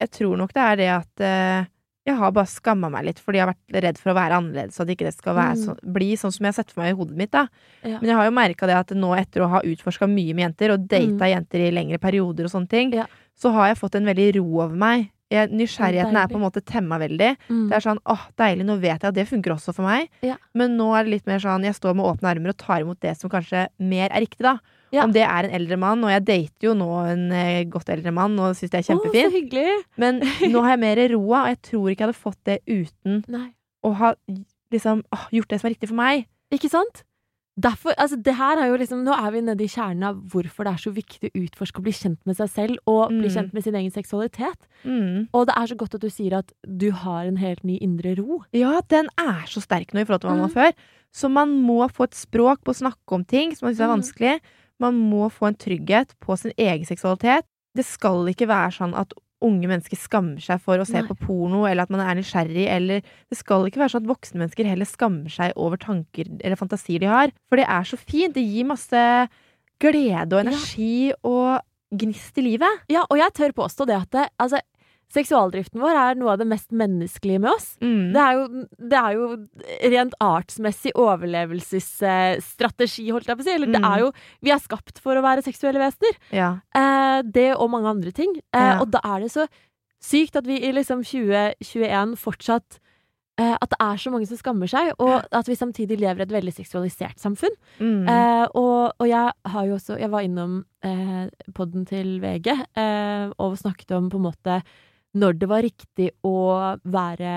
jeg tror nok det er det at uh, jeg har bare skamma meg litt fordi jeg har vært redd for å være annerledes, at ikke det skal Mm. så, bli sånn som jeg har sett for meg i hodet mitt. da. Ja. Men jeg har jo merka det at nå etter å ha utforska mye med jenter, og data Mm. jenter i lengre perioder og sånne ting, Ja. så har jeg fått en veldig ro over meg. Jeg, nysgjerrigheten er på en måte temma veldig. Mm. Det er sånn åh, deilig, nå vet jeg at det funker også for meg. Ja. Men nå er det litt mer sånn jeg står med åpne armer og tar imot det som kanskje mer er riktig, da. Ja. Om det er en eldre mann, og jeg dater jo nå en eh, godt eldre mann og syns det er kjempefint. hyggelig! Men nå har jeg mer [laughs] roa, og jeg tror ikke jeg hadde fått det uten Nei. å ha liksom åh, gjort det som er riktig for meg. Ikke sant? Derfor, altså det her er jo liksom, Nå er vi nede i kjernen av hvorfor det er så viktig å utforske og bli kjent med seg selv, og bli Mm. kjent med sin egen seksualitet. Mm. Og det er så godt at du sier at du har en helt ny indre ro. Ja, den er så sterk nå i forhold til hva man Mm. før. Så man må få et språk på å snakke om ting som man syns er Mm. vanskelig. Man må få en trygghet på sin egen seksualitet. Det skal ikke være sånn at unge mennesker skammer seg for å se Nei. på porno, eller at man er nysgjerrig, eller Det skal ikke være sånn at voksne mennesker heller skammer seg over tanker eller fantasier de har. For det er så fint. Det gir masse glede og energi og gnist i livet. Ja, og jeg tør påstå det at det, altså, seksualdriften vår er noe av det mest menneskelige med oss. Mm. Det er jo, det er jo rent artsmessig overlevelsesstrategi, holdt jeg på å si. Eller det Mm. er jo Vi er skapt for å være seksuelle vesener. Ja. Eh, det og mange andre ting. Eh, Ja. Og da er det så sykt at vi i liksom 2021 fortsatt eh, at det er så mange som skammer seg, og at vi samtidig lever i et veldig seksualisert samfunn. Mm. Eh, og, og jeg har jo også Jeg var innom eh, podden til VG eh, og snakket om på en måte når det var riktig å være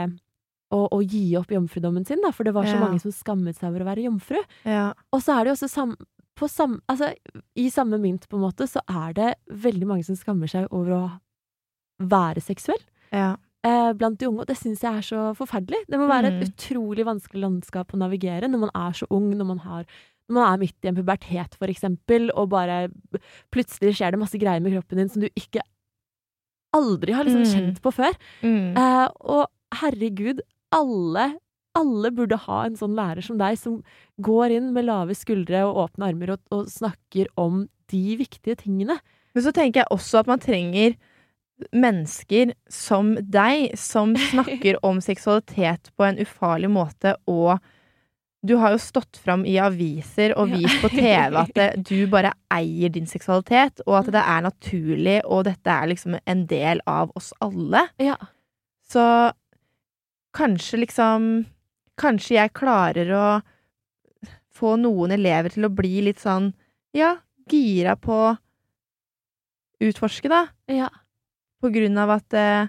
å, å gi opp jomfrudommen sin, da, for det var så Ja. mange som skammet seg over å være jomfru. ja. Og så er det jo også sam, på sam, altså, I samme mynt, på en måte, så er det veldig mange som skammer seg over å være seksuell ja. eh, blant de unge, og det syns jeg er så forferdelig. Det må være et Mm. utrolig vanskelig landskap å navigere når man er så ung, når man, har, når man er midt i en pubertet, for eksempel, og bare plutselig skjer det masse greier med kroppen din som du ikke aldri har liksom Mm. kjent på før. Eh, og herregud, alle alle burde ha en sånn lærer som deg, som går inn med lave skuldre og åpne armer og, og snakker om de viktige tingene. Men så tenker jeg også at man trenger mennesker som deg, som [laughs] snakker om seksualitet på en ufarlig måte, og du har jo stått fram i aviser og vist på TV at det, du bare eier din seksualitet, og at det er naturlig, og dette er liksom en del av oss alle. Ja. Så kanskje liksom Kanskje jeg klarer å få noen elever til å bli litt sånn, ja, gira på utforske, da. ja. På grunn av at eh,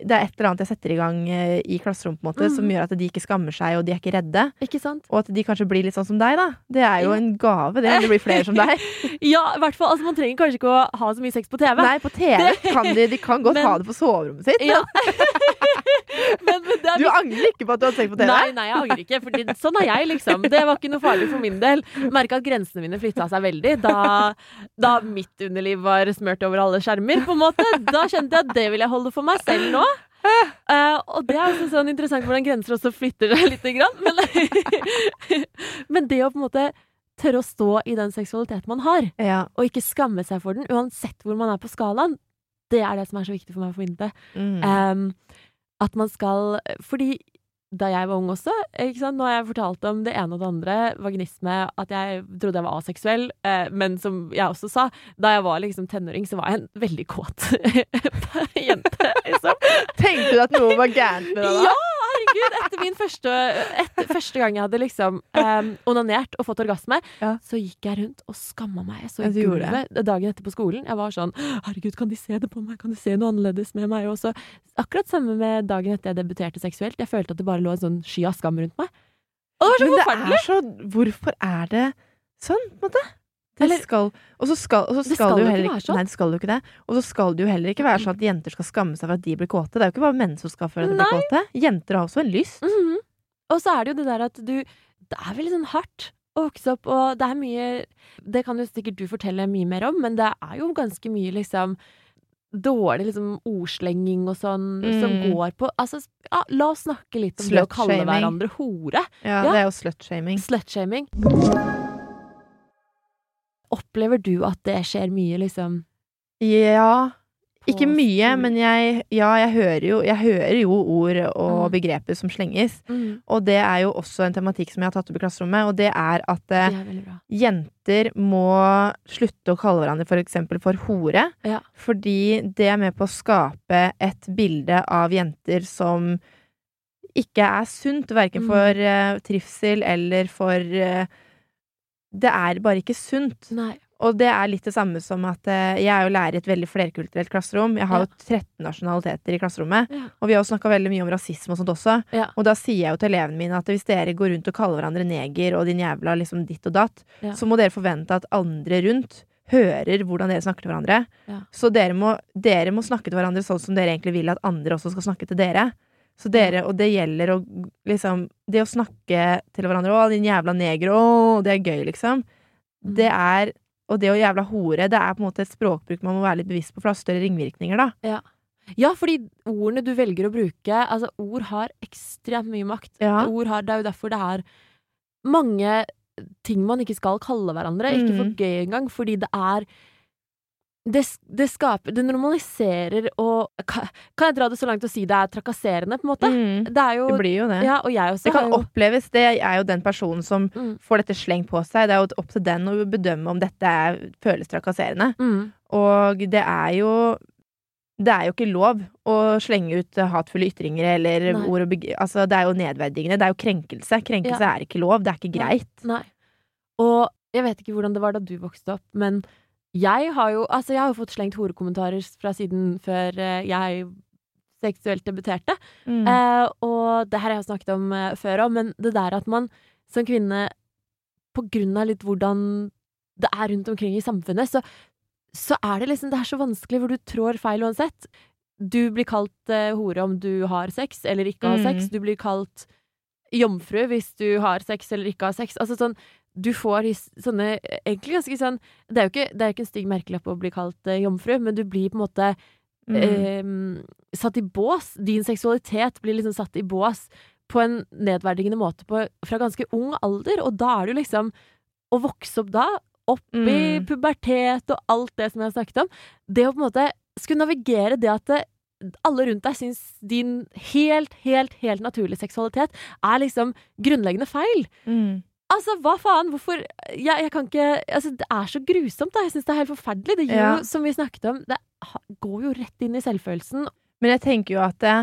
det er et eller annet jeg setter i gang eh, i klasserommet, på en måte, som Mhm. gjør at de ikke skammer seg, og de er ikke redde. Ikke sant? Og at de kanskje blir litt sånn som deg, da. Det er jo en gave, det. Det blir flere som deg. [laughs] Ja, i hvert fall. Altså, man trenger kanskje ikke å ha så mye sex på TV. Nei, på TV kan de, de kan godt Men- ha det på soverommet sitt. Ja. [laughs] men, men er Du angrer ikke på at du har sex på TV? Nei, nei, jeg angrer ikke. Fordi sånn er jeg, liksom. Det var ikke noe farlig for min del. Merka at grensene mine flytta seg veldig da, da mitt underliv var smørt over alle skjermer. på en måte. Da kjente jeg at det vil jeg holde for meg selv nå. Uh, og det er også sånn interessant hvordan grenser også flytter seg lite grann. Men, [laughs] men det å på en måte tørre å stå i den seksualiteten man har, Ja. og ikke skamme seg for den, uansett hvor man er på skalaen, det er det som er så viktig for meg å formidle. Mm. Um, at man skal Fordi da jeg var ung også, nå har jeg fortalt om det ene og det andre, vaginisme, at jeg trodde jeg var aseksuell, eh, men som jeg også sa, da jeg var liksom tenåring, så var jeg en veldig kåt [laughs] jente, liksom. Tenkte du at noe var gærent med deg da? Ja, herregud! Etter min første, etter, første gang jeg hadde liksom um, onanert og fått orgasme, Ja. så gikk jeg rundt og skamma meg. Jeg så Ja, i gjorde gulvet dagen etter på skolen. Jeg var sånn Herregud, kan de se det på meg? Kan de se noe annerledes med meg? Og så akkurat samme med dagen etter jeg debuterte seksuelt. Jeg følte at det bare lå en sånn sky av skam rundt meg. Og det var så Men det forferdelig! er så Hvorfor er det sånn, på en måte? Det Eller- skal, og så skal, og så skal, skal det jo heller ikke være sånn. Nei, det skal jo ikke det. Og så skal det jo heller ikke være sånn at jenter skal skamme seg for at de blir kåte. Det er jo ikke bare menn som skal føle at de blir kåte. Jenter har også en lyst. Mhm. Og så er det jo det der at du Det er veldig sånn hardt å vokse opp, og det er mye Det kan jo sikkert du fortelle mye mer om, men det er jo ganske mye liksom Dårlig liksom ordslenging og sånn som Mm. går på Altså, ja, la oss snakke litt om det å kalle hverandre hore. Ja, Ja. Det er jo slutshaming. Slutshaming. Opplever du at det skjer mye, liksom? Ja. Ikke mye, men jeg, ja, jeg, hører jo, jeg hører jo ord og Mm. begreper som slenges. Mm, Og det er jo også en tematikk som jeg har tatt opp i klasserommet, og det er at eh, det er jenter må slutte å kalle hverandre for eksempel for hore. Ja. Fordi det er med på å skape et bilde av jenter som ikke er sunt, verken Mm. for uh, trivsel eller for eh, Det er bare ikke sunt. Nei. Og det er litt det samme som at eh, jeg er jo lærer i et veldig flerkulturelt klasserom. Jeg har Ja. jo 13 nasjonaliteter i klasserommet. Ja. Og vi har jo snakka veldig mye om rasisme og sånt også. Ja. Og da sier jeg jo til elevene mine at hvis dere går rundt og kaller hverandre neger og din jævla liksom ditt og datt, så må dere forvente at andre rundt hører hvordan dere snakker til hverandre. Så dere må, dere må snakke til hverandre sånn som dere egentlig vil at andre også skal snakke til dere. Så dere, Og det gjelder å liksom Det å snakke til hverandre 'Å, din jævla neger', 'Å, det er gøy', liksom. Mm. Det er Og det å jævla hore, det er på en måte et språkbruk man må være litt bevisst på, for det har større ringvirkninger, da. Ja, fordi ordene du velger å bruke Altså, ord har ekstremt mye makt. Ja. Ord har, det er jo derfor det er mange ting man ikke skal kalle hverandre. Ikke for Mhm. gøy engang, fordi det er det, det skaper Det normaliserer og Kan kan jeg dra det så langt og si det er trakasserende, på en måte? Mm, Det er jo det blir jo det. Ja, og jeg også Det kan jo oppleves, det er jo den personen som Mm. får dette slengt på seg. Det er jo opp til den å bedømme om dette er, føles trakasserende. mm, Og det er jo det er jo ikke lov å slenge ut hatefulle ytringer eller Nei. ord og. Altså, det er jo nedverdigende. Det er jo krenkelse. Krenkelse Ja. er ikke lov. Det er ikke greit. Nei. Og jeg vet ikke hvordan det var da du vokste opp, men jeg har jo Altså, jeg har jo fått slengt horekommentarer fra siden før eh, jeg seksuelt debuterte. Mm. Eh, og det her har jeg snakket om eh, før òg, men det der at man som kvinne, på grunn av litt hvordan det er rundt omkring i samfunnet, så, så er det liksom Det er så vanskelig, hvor du trår feil uansett. Du blir kalt eh, hore om du har sex eller ikke har Mm. sex. Du blir kalt jomfru hvis du har sex eller ikke har sex. Altså sånn du får sånne eh, egentlig ganske sånn Det er jo ikke, det er ikke en stygg merkelapp å bli kalt eh, jomfru, men du blir på en måte Mm. eh, satt i bås. Din seksualitet blir liksom satt i bås på en nedverdigende måte på, fra ganske ung alder, og da er du liksom Å vokse opp da, opp Mm. pubertet og alt det som jeg har snakket om, det å på en måte skulle navigere det at det, alle rundt deg syns din helt, helt, helt naturlige seksualitet er liksom grunnleggende feil. Mm. Altså, hva faen? Hvorfor Jeg, jeg kan ikke Altså, det er så grusomt, da. Jeg syns det er helt forferdelig. Det gjør Ja. jo, som vi snakket om, det går jo rett inn i selvfølelsen. Men jeg tenker jo at det,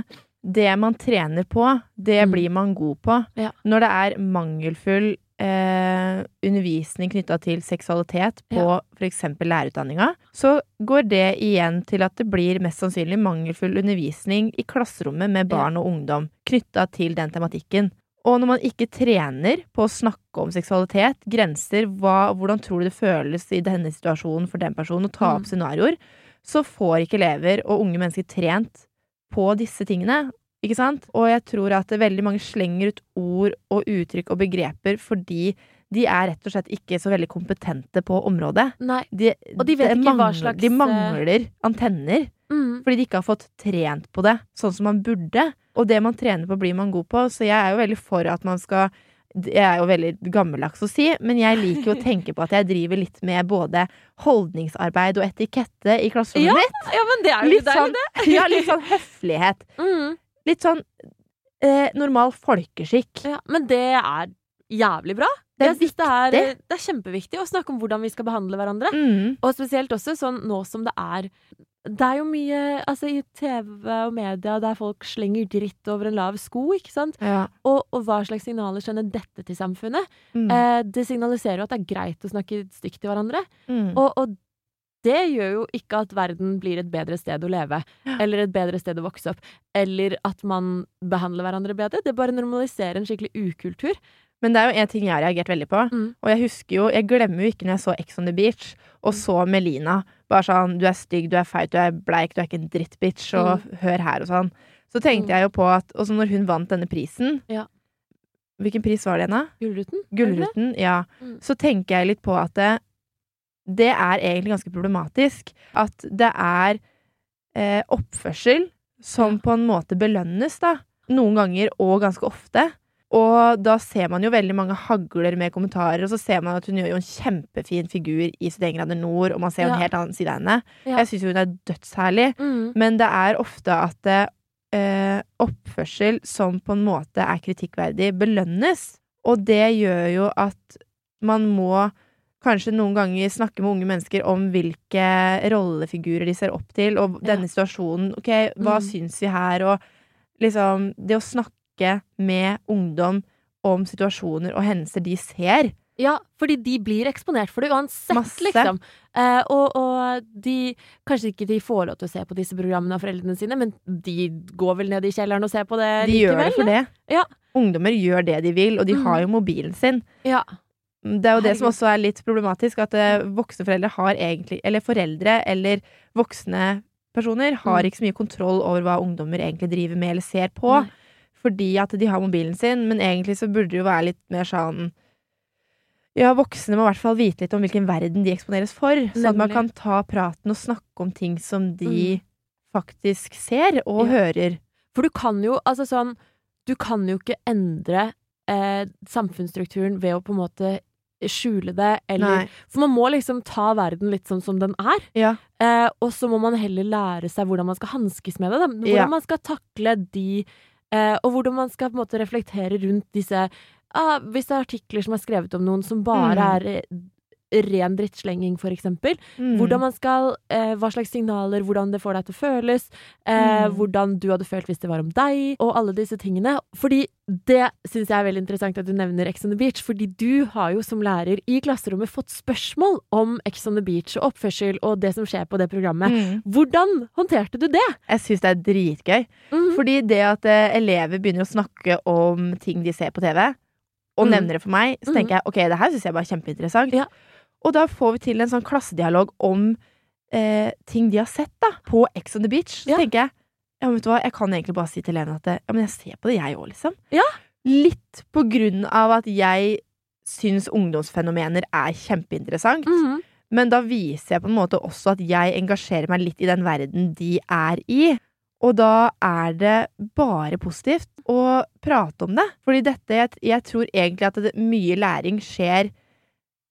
det man trener på, det Mm. blir man god på. Ja. Når det er mangelfull eh, undervisning knytta til seksualitet på Ja. f.eks. lærerutdanninga, så går det igjen til at det blir mest sannsynlig mangelfull undervisning i klasserommet med barn og ungdom knytta til den tematikken. Og når man ikke trener på å snakke om seksualitet, grenser, hva, hvordan tror du det føles i denne situasjonen for den personen, å ta Mm. opp scenarioer, så får ikke elever og unge mennesker trent på disse tingene. Ikke sant? Og jeg tror at veldig mange slenger ut ord og uttrykk og begreper fordi de er rett og slett ikke så veldig kompetente på området. Nei. De, Og de vet ikke mangler, hva slags, De mangler antenner. Mm. Fordi de ikke har fått trent på det sånn som man burde. Og det man trener på, blir man god på. Så jeg er jo veldig for at man skal Jeg er jo veldig gammeldags å si, men jeg liker å tenke på at jeg driver litt med både holdningsarbeid og etikette i klasserommet Ja, mitt. Ja, men det er jo Litt det. sånn, ja, litt sånn høflighet. Mm. Litt sånn eh, normal folkeskikk. Ja, men det er jævlig bra. Det er det er, det er kjempeviktig å snakke om hvordan vi skal behandle hverandre. Mm. Og spesielt også sånn nå som det er Det er jo mye altså, i TV og media der folk slenger dritt over en lav sko, ikke sant? Ja. Og, og hva slags signaler sender dette til samfunnet? Mm. Eh, det signaliserer jo at det er greit å snakke stygt til hverandre. Mm. Og, og det gjør jo ikke at verden blir et bedre sted å leve, eller et bedre sted å vokse opp, eller at man behandler hverandre bedre. Det bare normaliserer en skikkelig ukultur. Men det er jo en ting jeg har reagert veldig på. Mm. Og jeg husker jo, jeg glemmer jo ikke når jeg så Ex on the Beach og så Melina. Bare sånn du er stygg, du er feit, du er bleik, du er ikke en drittbitch, og hør her og sånn. Så tenkte Mm. jeg jo på at Og så når hun vant denne prisen Ja. Hvilken pris var det igjen, da? Gullruten? Gullruten, ja. Mm. Så tenker jeg litt på at det, det er egentlig ganske problematisk. At det er eh, oppførsel som Ja. på en måte belønnes, da. Noen ganger og ganske ofte. Og da ser man jo veldig mange hagler med kommentarer, og så ser man at hun gjør jo en kjempefin figur i 71 grader nord, og man ser jo en helt annen side av henne. Ja. Jeg syns hun er dødsherlig, Mm. men det er ofte at eh, oppførsel som på en måte er kritikkverdig, belønnes. Og det gjør jo at man må kanskje noen ganger snakke med unge mennesker om hvilke rollefigurer de ser opp til, og Ja. denne situasjonen. Ok, hva Mm. syns vi her? Og liksom Det å snakke med ungdom om situasjoner og hendelser de ser. Ja, fordi de blir eksponert for det uansett, Masse. liksom. Eh, og, og de Kanskje ikke de får lov til å se på disse programmene av foreldrene sine, men de går vel ned i kjelleren og ser på det De gjør det for det. Ja. Ungdommer gjør det de vil, og de Mm. har jo mobilen sin. Ja. Det er jo det som også er litt problematisk, at eh, voksne foreldre har egentlig Eller foreldre eller voksne personer har Mm. ikke så mye kontroll over hva ungdommer egentlig driver med eller ser på. Nei. Fordi at de har mobilen sin, men egentlig så burde det jo være litt mer sånn Ja, voksne må i hvert fall vite litt om hvilken verden de eksponeres for. Sånn at man kan ta praten og snakke om ting som de Mm. faktisk ser og Ja. hører. For du kan jo, altså sånn Du kan jo ikke endre eh, samfunnsstrukturen ved å på en måte skjule det, eller Nei. For man må liksom ta verden litt sånn som den er. Ja. Eh, og så må man heller lære seg hvordan man skal hanskes med det. Da. Hvordan Ja. man skal takle de eh, Og hvordan man skal på en måte reflektere rundt disse ah, Hvis det er artikler som er skrevet om noen som bare Mm. er eh, ren drittslenging, eksempel. Mm. Hvordan man skal eh, Hva slags signaler, hvordan det får deg til å føles. Eh, Mm. Hvordan du hadde følt hvis det var om deg, og alle disse tingene. Fordi det syns jeg er veldig interessant at du nevner Ex on the Beach, fordi du har jo som lærer i klasserommet fått spørsmål om Ex on the Beach og oppførsel og det som skjer på det programmet. Mm. Hvordan håndterte du det? Jeg syns det er dritgøy. Mm. Fordi det at eh, elever begynner å snakke om ting de ser på TV, og mm. nevner det for meg, så tenker jeg ok, det her syns jeg bare er kjempeinteressant. Ja. Og da får vi til en sånn klassedialog om eh, ting de har sett da, på Ex on the Beach. Så Ja. tenker jeg ja, vet du hva, jeg kan egentlig bare si til Lene at det, ja, men jeg ser på det, jeg òg, liksom. Ja. Litt på grunn av at jeg syns ungdomsfenomener er kjempeinteressant. Mhm. Men da viser jeg på en måte også at jeg engasjerer meg litt i den verden de er i. Og da er det bare positivt å prate om det. Fordi dette Jeg, jeg tror egentlig at det, mye læring skjer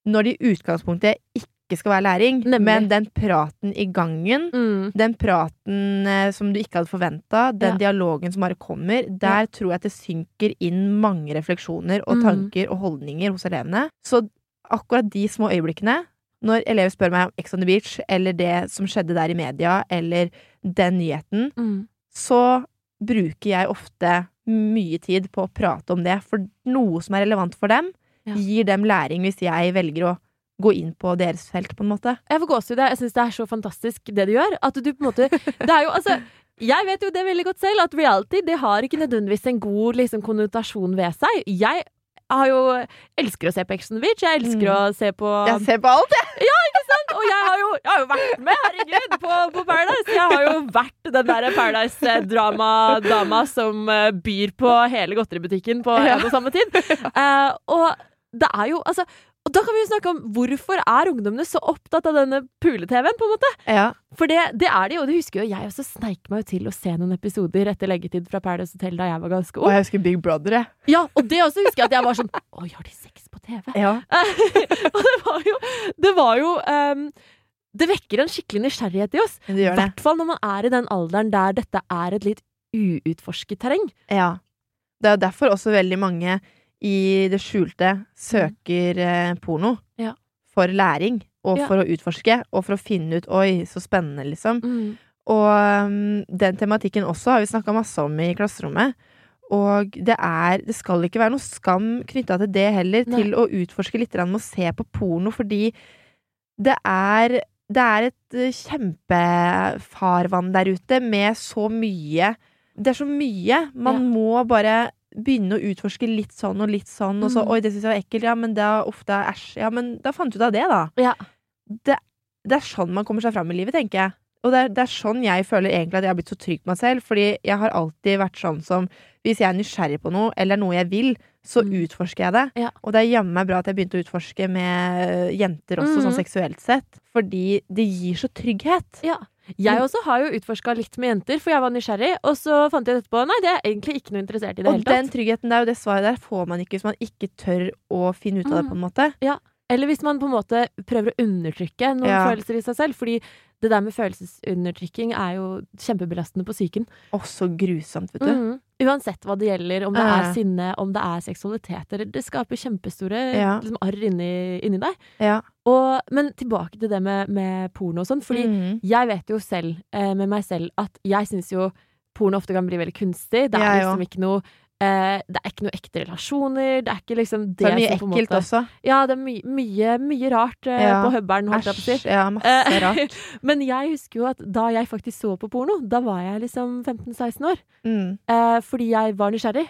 når det i utgangspunktet ikke skal være læring. Nemlig. Men den praten i gangen, Mm. den praten eh, som du ikke hadde forventa, den Ja. dialogen som bare kommer, der tror jeg at det synker inn mange refleksjoner og Mm. tanker og holdninger hos elevene. Så akkurat de små øyeblikkene, når elever spør meg om Ex on the Beach, eller det som skjedde der i media, eller den nyheten, Mm. så bruker jeg ofte mye tid på å prate om det. For noe som er relevant for dem, Ja. Gir dem læring hvis jeg velger å gå inn på deres felt, på en måte. Jeg får gåsehud. Jeg syns det er så fantastisk det du gjør. At du på en måte Det er jo altså jeg vet jo det veldig godt selv, at reality det har ikke nødvendigvis en god liksom, konnotasjon ved seg. Jeg har jo elsker å se på Action Beach. Jeg elsker Mm. å se på Jeg ser på alt, jeg! Og jeg har jo, jeg har jo vært med, herregud, på, på Paradise. Jeg har jo vært den der Paradise-drama-dama som eh, byr på hele godteributikken på en og samme tid. Uh, og det er jo altså og da kan vi jo snakke om hvorfor er ungdommene så opptatt av denne pule-TV-en, på en måte? Ja. For det, det er de, og det husker jo jeg også sneik meg jo til å se noen episoder etter leggetid fra Paradise Hotel da jeg var ganske Og jeg husker Big Brother, jeg. Ja, og det også husker jeg at jeg var sånn Oi, har de sex på TV? Ja. [laughs] og det var jo Det var jo um, Det vekker en skikkelig nysgjerrighet i oss. I hvert fall når man er i den alderen der dette er et litt uutforsket terreng. Ja. Det er derfor også veldig mange i det skjulte søker eh, porno. Ja. For læring, og Ja. for å utforske, og for å finne ut 'oi, så spennende', liksom. Og um, den tematikken også har vi snakka masse om i klasserommet. Og det er Det skal ikke være noe skam knytta til det heller, Nei. til å utforske litt med å se på porno, fordi det er det er et eh, kjempefarvann der ute med så mye Det er så mye. Man Ja. må bare begynne å utforske litt sånn og litt sånn, og så Mm. 'oi, det syns jeg var ekkelt', ja, men da uff, det er æsj. Ja, men da fant du ut av det, da. Ja. Det, det er sånn man kommer seg fram i livet, tenker jeg. Og det er, det er sånn jeg føler egentlig at jeg har blitt så trygg på meg selv, fordi jeg har alltid vært sånn som hvis jeg er nysgjerrig på noe, eller noe jeg vil, så Mm. utforsker jeg det. Ja. Og det er jammen meg bra at jeg begynte å utforske med jenter også, mm. sånn seksuelt sett. Fordi det gir så trygghet. Ja. Jeg Mm. også har jo utforska litt med jenter, for jeg var nysgjerrig. Og så fant jeg etterpå nei, det er egentlig ikke noe interessert i det hele tatt. Og den tryggheten der og det svaret der får man ikke hvis man ikke tør å finne ut av det, Mm. på en måte. Ja. Eller hvis man på en måte prøver å undertrykke noen Ja. følelser i seg selv. Fordi det der med følelsesundertrykking er jo kjempebelastende på psyken. Så grusomt, vet du. Mhm. Uansett hva det gjelder, om det er sinne, om det er seksualitet, eller det skaper kjempestore Ja. liksom, arr inni, inni deg. Ja. Og, men tilbake til det med, med porno og sånn, fordi mm. jeg vet jo selv, eh, med meg selv, at jeg syns jo porno ofte kan bli veldig kunstig. Det er liksom ikke noe eh, Det er ikke noe ekte relasjoner. Det er ikke liksom det, Det er mye som ekkelt måte også. Ja, det er my mye, mye rart eh, Ja. på Hubbern. Æsj. Ja, masse Eh, rart. [laughs] Men jeg husker jo at da jeg faktisk så på porno, da var jeg liksom 15-16 år. Mm. Eh, fordi jeg var nysgjerrig.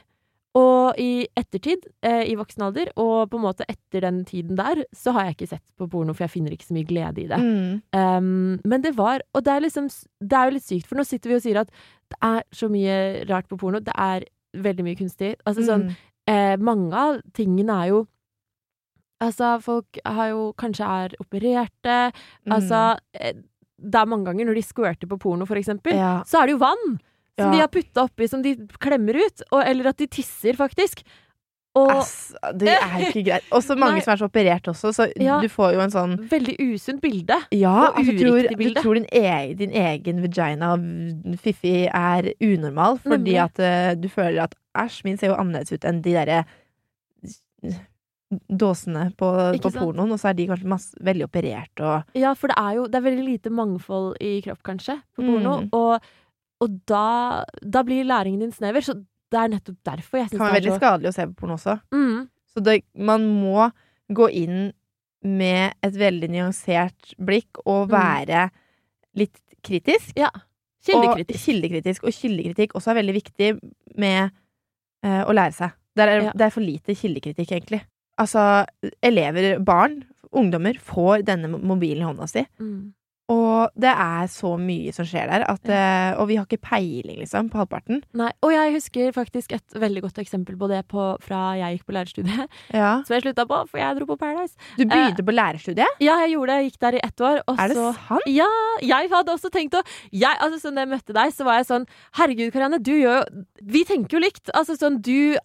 Og i ettertid, eh, i voksen alder, og på en måte etter den tiden der, så har jeg ikke sett på porno, for jeg finner ikke så mye glede i det. Mm. Um, men det var Og det er liksom Det er jo litt sykt, for nå sitter vi og sier at det er så mye rart på porno. Det er veldig mye kunstig. Altså sånn Mm. eh, Mange av tingene er jo Altså, folk har jo kanskje er opererte. Altså eh, Det er mange ganger når de squirter på porno, for eksempel, Ja. så er det jo vann som Ja. de har putta oppi, som de klemmer ut. Og, eller at de tisser, faktisk. Og Ass, det er [laughs] ikke greit. Og så mange Nei. som er så operert også, så Ja. du får jo en sånn veldig usunt bilde. Ja, Og altså, tror, bilde. du tror din, egen, din egen vagina fiffi er unormal fordi Nemlig. at uh, du føler at æsj, min ser jo annerledes ut enn de derre dåsene på, på pornoen, og så er de kanskje masse, veldig operert og Ja, for det er jo det er veldig lite mangfold i kropp, kanskje, på porno. Mm. Og, og da, da blir læringen din snever. Så det er nettopp derfor jeg Det syns kan være veldig er så skadelig å se på porno også. mm, Så det, man må gå inn med et veldig nyansert blikk og Mm. være litt kritisk. Ja. Kildekritisk. Og kildekritisk. Og kildekritikk også er veldig viktig med uh, å lære seg. Det er, Ja. det er for lite kildekritikk, egentlig. Altså, elever, barn, ungdommer, får denne mobilen i hånda si. Mm. Og det er så mye som skjer der, at, ja. og vi har ikke peiling, liksom, på halvparten. Nei, og jeg husker faktisk et veldig godt eksempel på det på, fra jeg gikk på lærerstudiet, Ja. [laughs] som jeg slutta på, for jeg dro på Paradise. Du begynte på lærerstudiet? Ja, jeg gjorde det. Jeg gikk der i ett år. Er det så sant? Ja, jeg hadde også tenkt å jeg, altså, sånn, Da jeg møtte deg, så var jeg sånn Herregud, Karianne, du gjør jo Vi tenker jo likt. Altså sånn, Du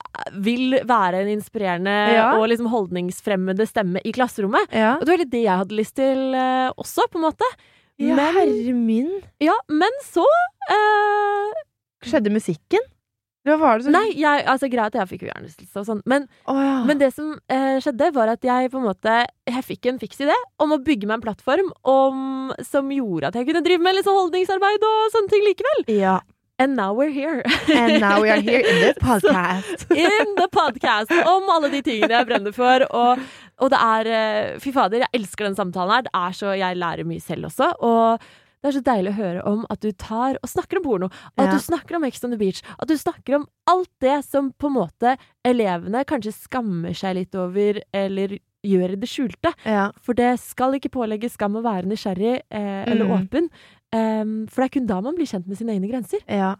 vil være en inspirerende Ja. og liksom holdningsfremmende stemme i klasserommet. Og det var litt det jeg hadde lyst til eh, også, på en måte. Ja Men- herre min. Ja, men så eh, Skjedde musikken? Hva var det som Nei, jeg, altså greit at jeg fikk hjernerystelse og sånn, men, oh, ja. men det som eh, skjedde, var at jeg på en måte Jeg fikk en fiks idé om å bygge meg en plattform om, som gjorde at jeg kunne drive med litt sånn holdningsarbeid og sånne ting likevel. ja. And now we're here. And now we are here in the [laughs] podcast. In the podcast om alle de tingene jeg brenner for. Og, og det er eh, Fy fader, jeg elsker den samtalen her. Det er så, Jeg lærer mye selv også. Og det er så deilig å høre om at du tar og snakker om porno. At Ja. du snakker om Ex on the Beach. At du snakker om alt det som på en måte elevene kanskje skammer seg litt over, eller gjør i det skjulte. Ja. For det skal ikke pålegge skam å være nysgjerrig eh, eller Mm. åpen. Um, for det er kun da man blir kjent med sine egne grenser. ja.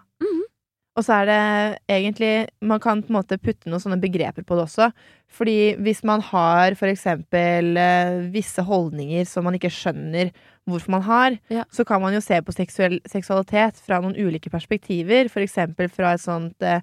Og så er det egentlig Man kan på en måte putte noen sånne begreper på det også. Fordi hvis man har for eksempel eh, visse holdninger som man ikke skjønner hvorfor man har, Ja. så kan man jo se på seksuell, seksualitet fra noen ulike perspektiver. For eksempel fra et sånt eh,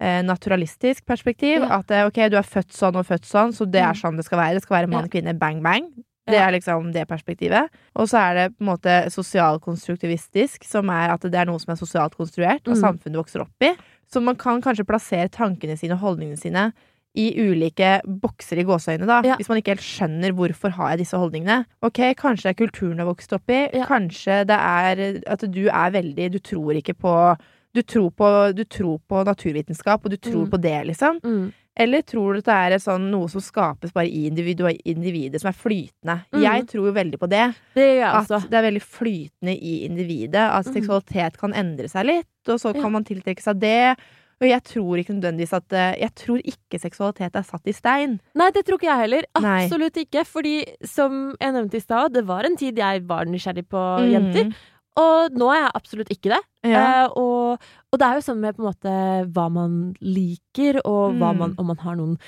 eh, naturalistisk perspektiv. Ja. At eh, ok, du er født sånn og født sånn, så det er Mm. sånn det skal være. Det skal være mann, Ja. kvinne, bang, bang. Det er liksom det perspektivet. Og så er det på en måte sosialkonstruktivistisk, som er at det er noe som er sosialt konstruert, og Mm. samfunnet vokser opp i. Så man kan kanskje plassere tankene sine og holdningene sine i ulike bokser i gåseøynene, da. Ja. Hvis man ikke helt skjønner hvorfor har jeg disse holdningene. Ok, kanskje det er kulturen du har vokst opp i. Ja. Kanskje det er at du er veldig Du tror ikke på du tror på, du tror på naturvitenskap, og du tror Mm. på det, liksom. Mm. Eller tror du at det er sånn, noe som skapes bare i individet, som er flytende? Mm. Jeg tror jo veldig på det. Det At det er veldig flytende i individet. At Mm. seksualitet kan endre seg litt, og så Ja. kan man tiltrekke seg det. Og jeg tror ikke nødvendigvis at eh, Jeg tror ikke seksualitet er satt i stein. Nei, det tror ikke jeg heller. Nei. Absolutt ikke. Fordi som jeg nevnte i stad, det var en tid jeg var nysgjerrig på Mm. jenter. Og nå er jeg absolutt ikke det. Ja. Eh, og, og det er jo sånn med på en måte hva man liker, og Mm. man, om man har noen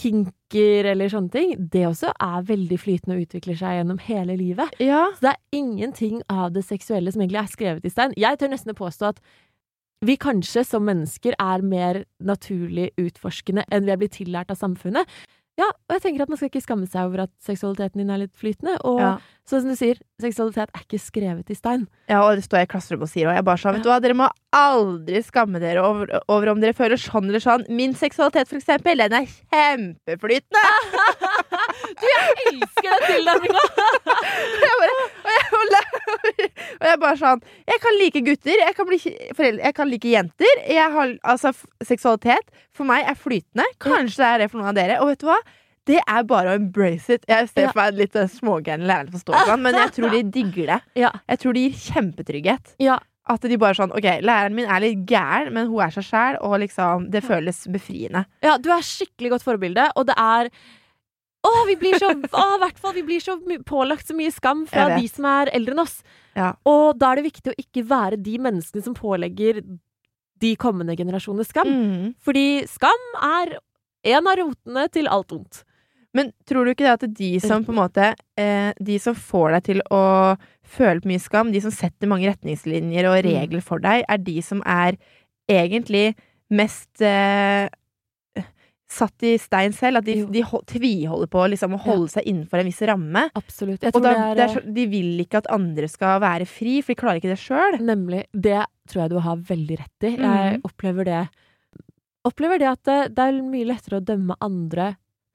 kinker eller sånne ting. Det også er veldig flytende og utvikler seg gjennom hele livet. ja. Så det er ingenting av det seksuelle som egentlig er skrevet i stein. Jeg tør nesten påstå at vi kanskje som mennesker er mer naturlig utforskende enn vi er blitt tillært av samfunnet. Ja, og jeg tenker at man skal ikke skamme seg over at seksualiteten din er litt flytende. Og Ja. sånn som du sier, seksualitet er ikke skrevet i stein. ja, og det står jeg i klasserommet og sier, og jeg bare sa, vet du hva, dere må aldri skamme dere over, over om dere føler sånn eller sånn. Min seksualitet, for eksempel, den er kjempeflytende! [laughs] Du, jeg elsker den tilnærminga! [laughs] Og jeg og jeg, bare sånn [laughs] Jeg kan like gutter, jeg kan, bli jeg kan like jenter. Jeg har, altså, seksualitet for meg er flytende. Kanskje det er det for noen av dere. Og vet du hva? Det er bare å embrace it. Jeg ser for meg litt smågæren smågærne lærere som står sånn, men jeg tror de digger det. Jeg tror det gir kjempetrygghet. Ja. At de bare sånn Ok, læreren min er litt gæren, men hun er seg sjæl, og liksom Det føles befriende. ja, du er skikkelig godt forbilde, og det er Å, vi blir så å, hvert fall, vi blir så pålagt så mye skam fra de som er eldre enn oss. Ja. Og da er det viktig å ikke være de menneskene som pålegger de kommende generasjoner skam. Mm. Fordi skam er en av rotene til alt ondt. Men tror du ikke det at de som på en måte eh, De som får deg til å føle på mye skam, de som setter mange retningslinjer og Mm. regler for deg, er de som er egentlig mest eh, satt i stein selv? At de, de tviholder på liksom, å holde seg innenfor en viss ramme? Absolutt. Og da, det er, er de vil ikke at andre skal være fri, for de klarer ikke det sjøl. Nemlig. Det tror jeg du har veldig rett i. Jeg mm. opplever det Opplever det at det, det er mye lettere å dømme andre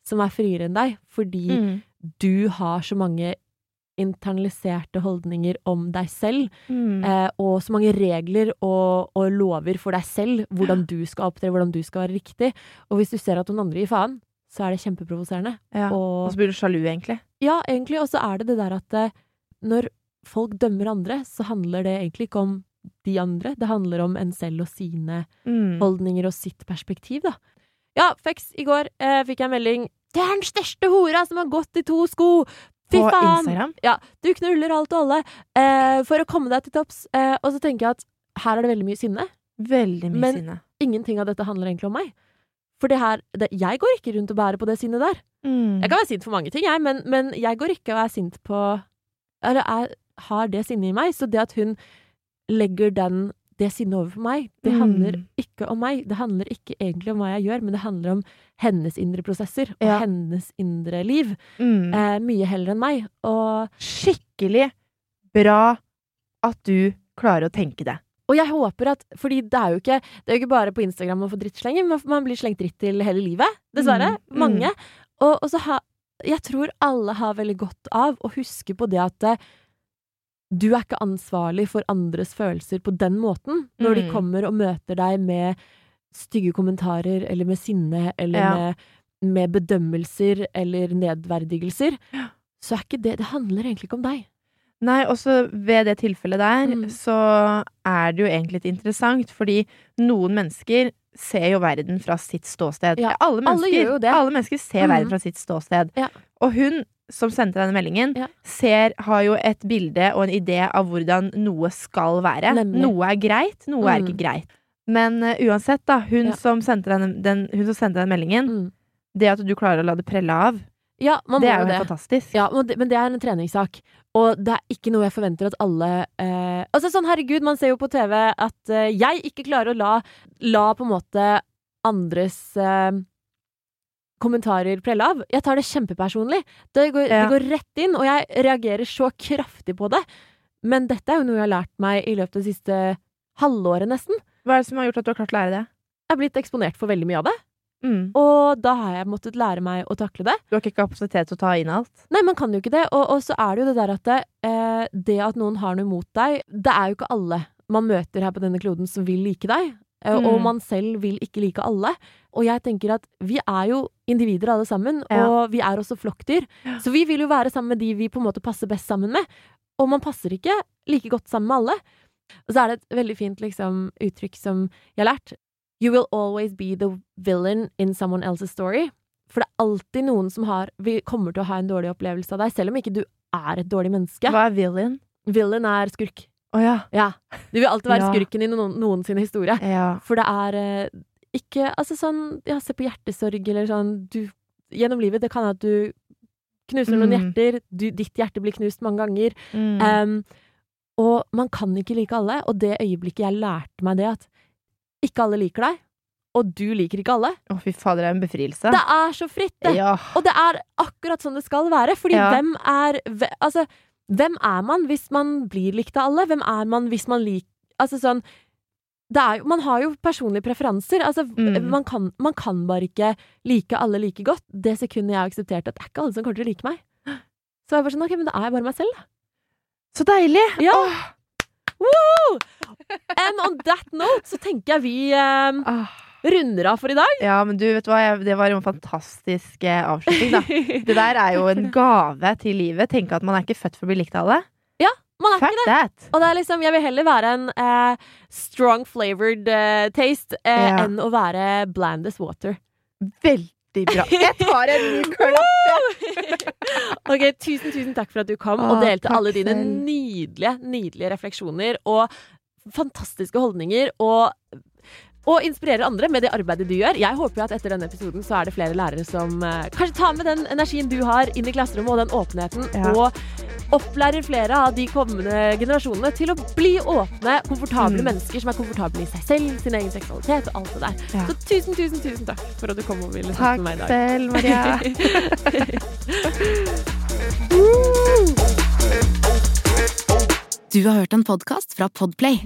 som er friere enn deg, fordi Mm. du har så mange internaliserte holdninger om deg selv, Mm. eh, og så mange regler og, og lover for deg selv, hvordan du skal opptre, hvordan du skal være riktig. Og hvis du ser at noen andre gir faen, så er det kjempeprovoserende. ja. Og Og så blir du sjalu, egentlig. ja, egentlig, og så er det det der at eh, når folk dømmer andre, så handler det egentlig ikke om de andre, det handler om en selv og sine Mm. holdninger og sitt perspektiv, da. Ja, Fex, i går eh, fikk jeg en melding. Det er den største hora som har gått i to sko! Fy På faen! Instagram. Ja, du knuller alt og alle eh, for å komme deg til topps. Eh, og så tenker jeg at her er det veldig mye sinne. Veldig mye Men- sinne. Ingenting av dette handler egentlig om meg. For det her, det, jeg går ikke rundt og bærer på det sinnet der. Mm. Jeg kan være sint for mange ting, jeg, men, men jeg går ikke og er sint på Eller jeg har det sinnet i meg. Så det at hun legger den, det sinnet over for meg, det Mm. handler ikke om meg. Det handler ikke egentlig om hva jeg gjør, men det handler om hennes indre prosesser og Ja. hennes indre liv. Mm. Eh, mye heller enn meg. Og, Skikkelig bra at du klarer å tenke det. og jeg håper at Fordi det er jo ikke Det er jo ikke bare på Instagram man får drittslenging, man blir slengt dritt til hele livet. Dessverre. Mm, mm. Mange. Og, og så ha, Jeg tror alle har veldig godt av å huske på det at eh, du er ikke ansvarlig for andres følelser på den måten, når de Mm. kommer og møter deg med stygge kommentarer, eller med sinne, eller Ja. med, med bedømmelser, eller nedverdigelser. Så er ikke det Det handler egentlig ikke om deg. Nei, også ved det tilfellet der, Mm. så er det jo egentlig litt interessant, fordi noen mennesker ser jo verden fra sitt ståsted. Ja, alle, alle mennesker, det. alle mennesker ser mm. verden fra sitt ståsted. Ja. Og hun som sendte denne meldingen, Ja. ser, har jo et bilde og en idé av hvordan noe skal være. Nemlig. Noe er greit, noe er Mm. ikke greit. Men uh, uansett, da, hun, Ja. som sendte den, hun som sendte den meldingen, Mm. det at du klarer å la det prelle av, Ja, man det er jo det. fantastisk. Ja, men det, men det er en treningssak. Og det er ikke noe jeg forventer at alle eh, Altså sånn, herregud, man ser jo på TV at eh, jeg ikke klarer å la, la på en måte andres eh, kommentarer prelle av. Jeg tar det kjempepersonlig. Det går, Ja. det går rett inn, og jeg reagerer så kraftig på det. Men dette er jo noe jeg har lært meg i løpet av det siste halvåret, nesten. Hva er det som har gjort at du har klart å lære det? Jeg har blitt eksponert for veldig mye av det. Mm. Og da har jeg måttet lære meg å takle det. Du har ikke kapasitet til å ta inn alt? Nei, man kan jo ikke det. Og, og så er det jo det der at det, eh, det at noen har noe mot deg Det er jo ikke alle man møter her på denne kloden som vil like deg. Eh, Mm. Og man selv vil ikke like alle. Og jeg tenker at vi er jo individer alle sammen, Ja. og vi er også flokkdyr. Så vi vil jo være sammen med de vi på en måte passer best sammen med. Og man passer ikke like godt sammen med alle. Og så er det et veldig fint liksom, uttrykk som jeg har lært. You will always be the villain in someone else's story. For det er alltid noen som har, vi kommer til å ha en dårlig opplevelse av deg, selv om ikke du er et dårlig menneske. Hva er villain? Villain er skurk. Å ja. Ja. Du vil alltid være Ja. skurken i noen, noen sin historie. ja. For det er eh, ikke Altså sånn Ja, se på hjertesorg, eller sånn du Gjennom livet, det kan være at du knuser noen Mm. hjerter, du, ditt hjerte blir knust mange ganger. Mm. Um, og man kan ikke like alle, og det øyeblikket jeg lærte meg det, at ikke alle liker deg, og du liker ikke alle, Å, fy fader, det er en befrielse. det er så fritt, det! Ja. Og det er akkurat sånn det skal være, fordi Ja. hvem er Altså, hvem er man hvis man blir likt av alle? Hvem er man hvis man liker Altså sånn det jo, Man har jo personlige preferanser. Altså, Mm. man, kan, man kan bare ikke like alle like godt. Det sekundet jeg har akseptert at det er ikke alle som kommer til å like meg. Så jeg bare sånn, ok, men da er jeg bare meg selv, da. Så deilig! Ja. Oh. Woo! And on that note så tenker jeg vi eh, Ah. Runder av for i dag. Ja, men du, vet hva? Jeg, det var en fantastisk eh, avslutning, da. [laughs] Det der er jo en gave til livet. Tenke at man er ikke født for å bli likt av alle. Man er Fuck ikke det. that! Og det er liksom, jeg vil heller være en eh, strong flavored eh, taste eh, Ja. enn å være bland as water. Veldig bra. [laughs] Jeg tar en ny klapp! [laughs] Ok, Tusen tusen takk for at du kom og delte alle dine nydelige nydelige refleksjoner og fantastiske holdninger. Og, og inspirerer andre med det arbeidet du gjør. Jeg håper jo at etter denne episoden så er det flere lærere som eh, kanskje tar med den energien du har inn i klasserommet og den åpenheten, Ja. og opplærer flere av de kommende generasjonene til å bli åpne, komfortable Mm. mennesker som er komfortable i seg selv, sin egen seksualitet og alt det der. Ja. Så tusen, tusen, tusen takk for at du kom og ville snakke med meg i dag. Takk selv, Maria. [laughs] Du har hørt en podcast fra Podplay.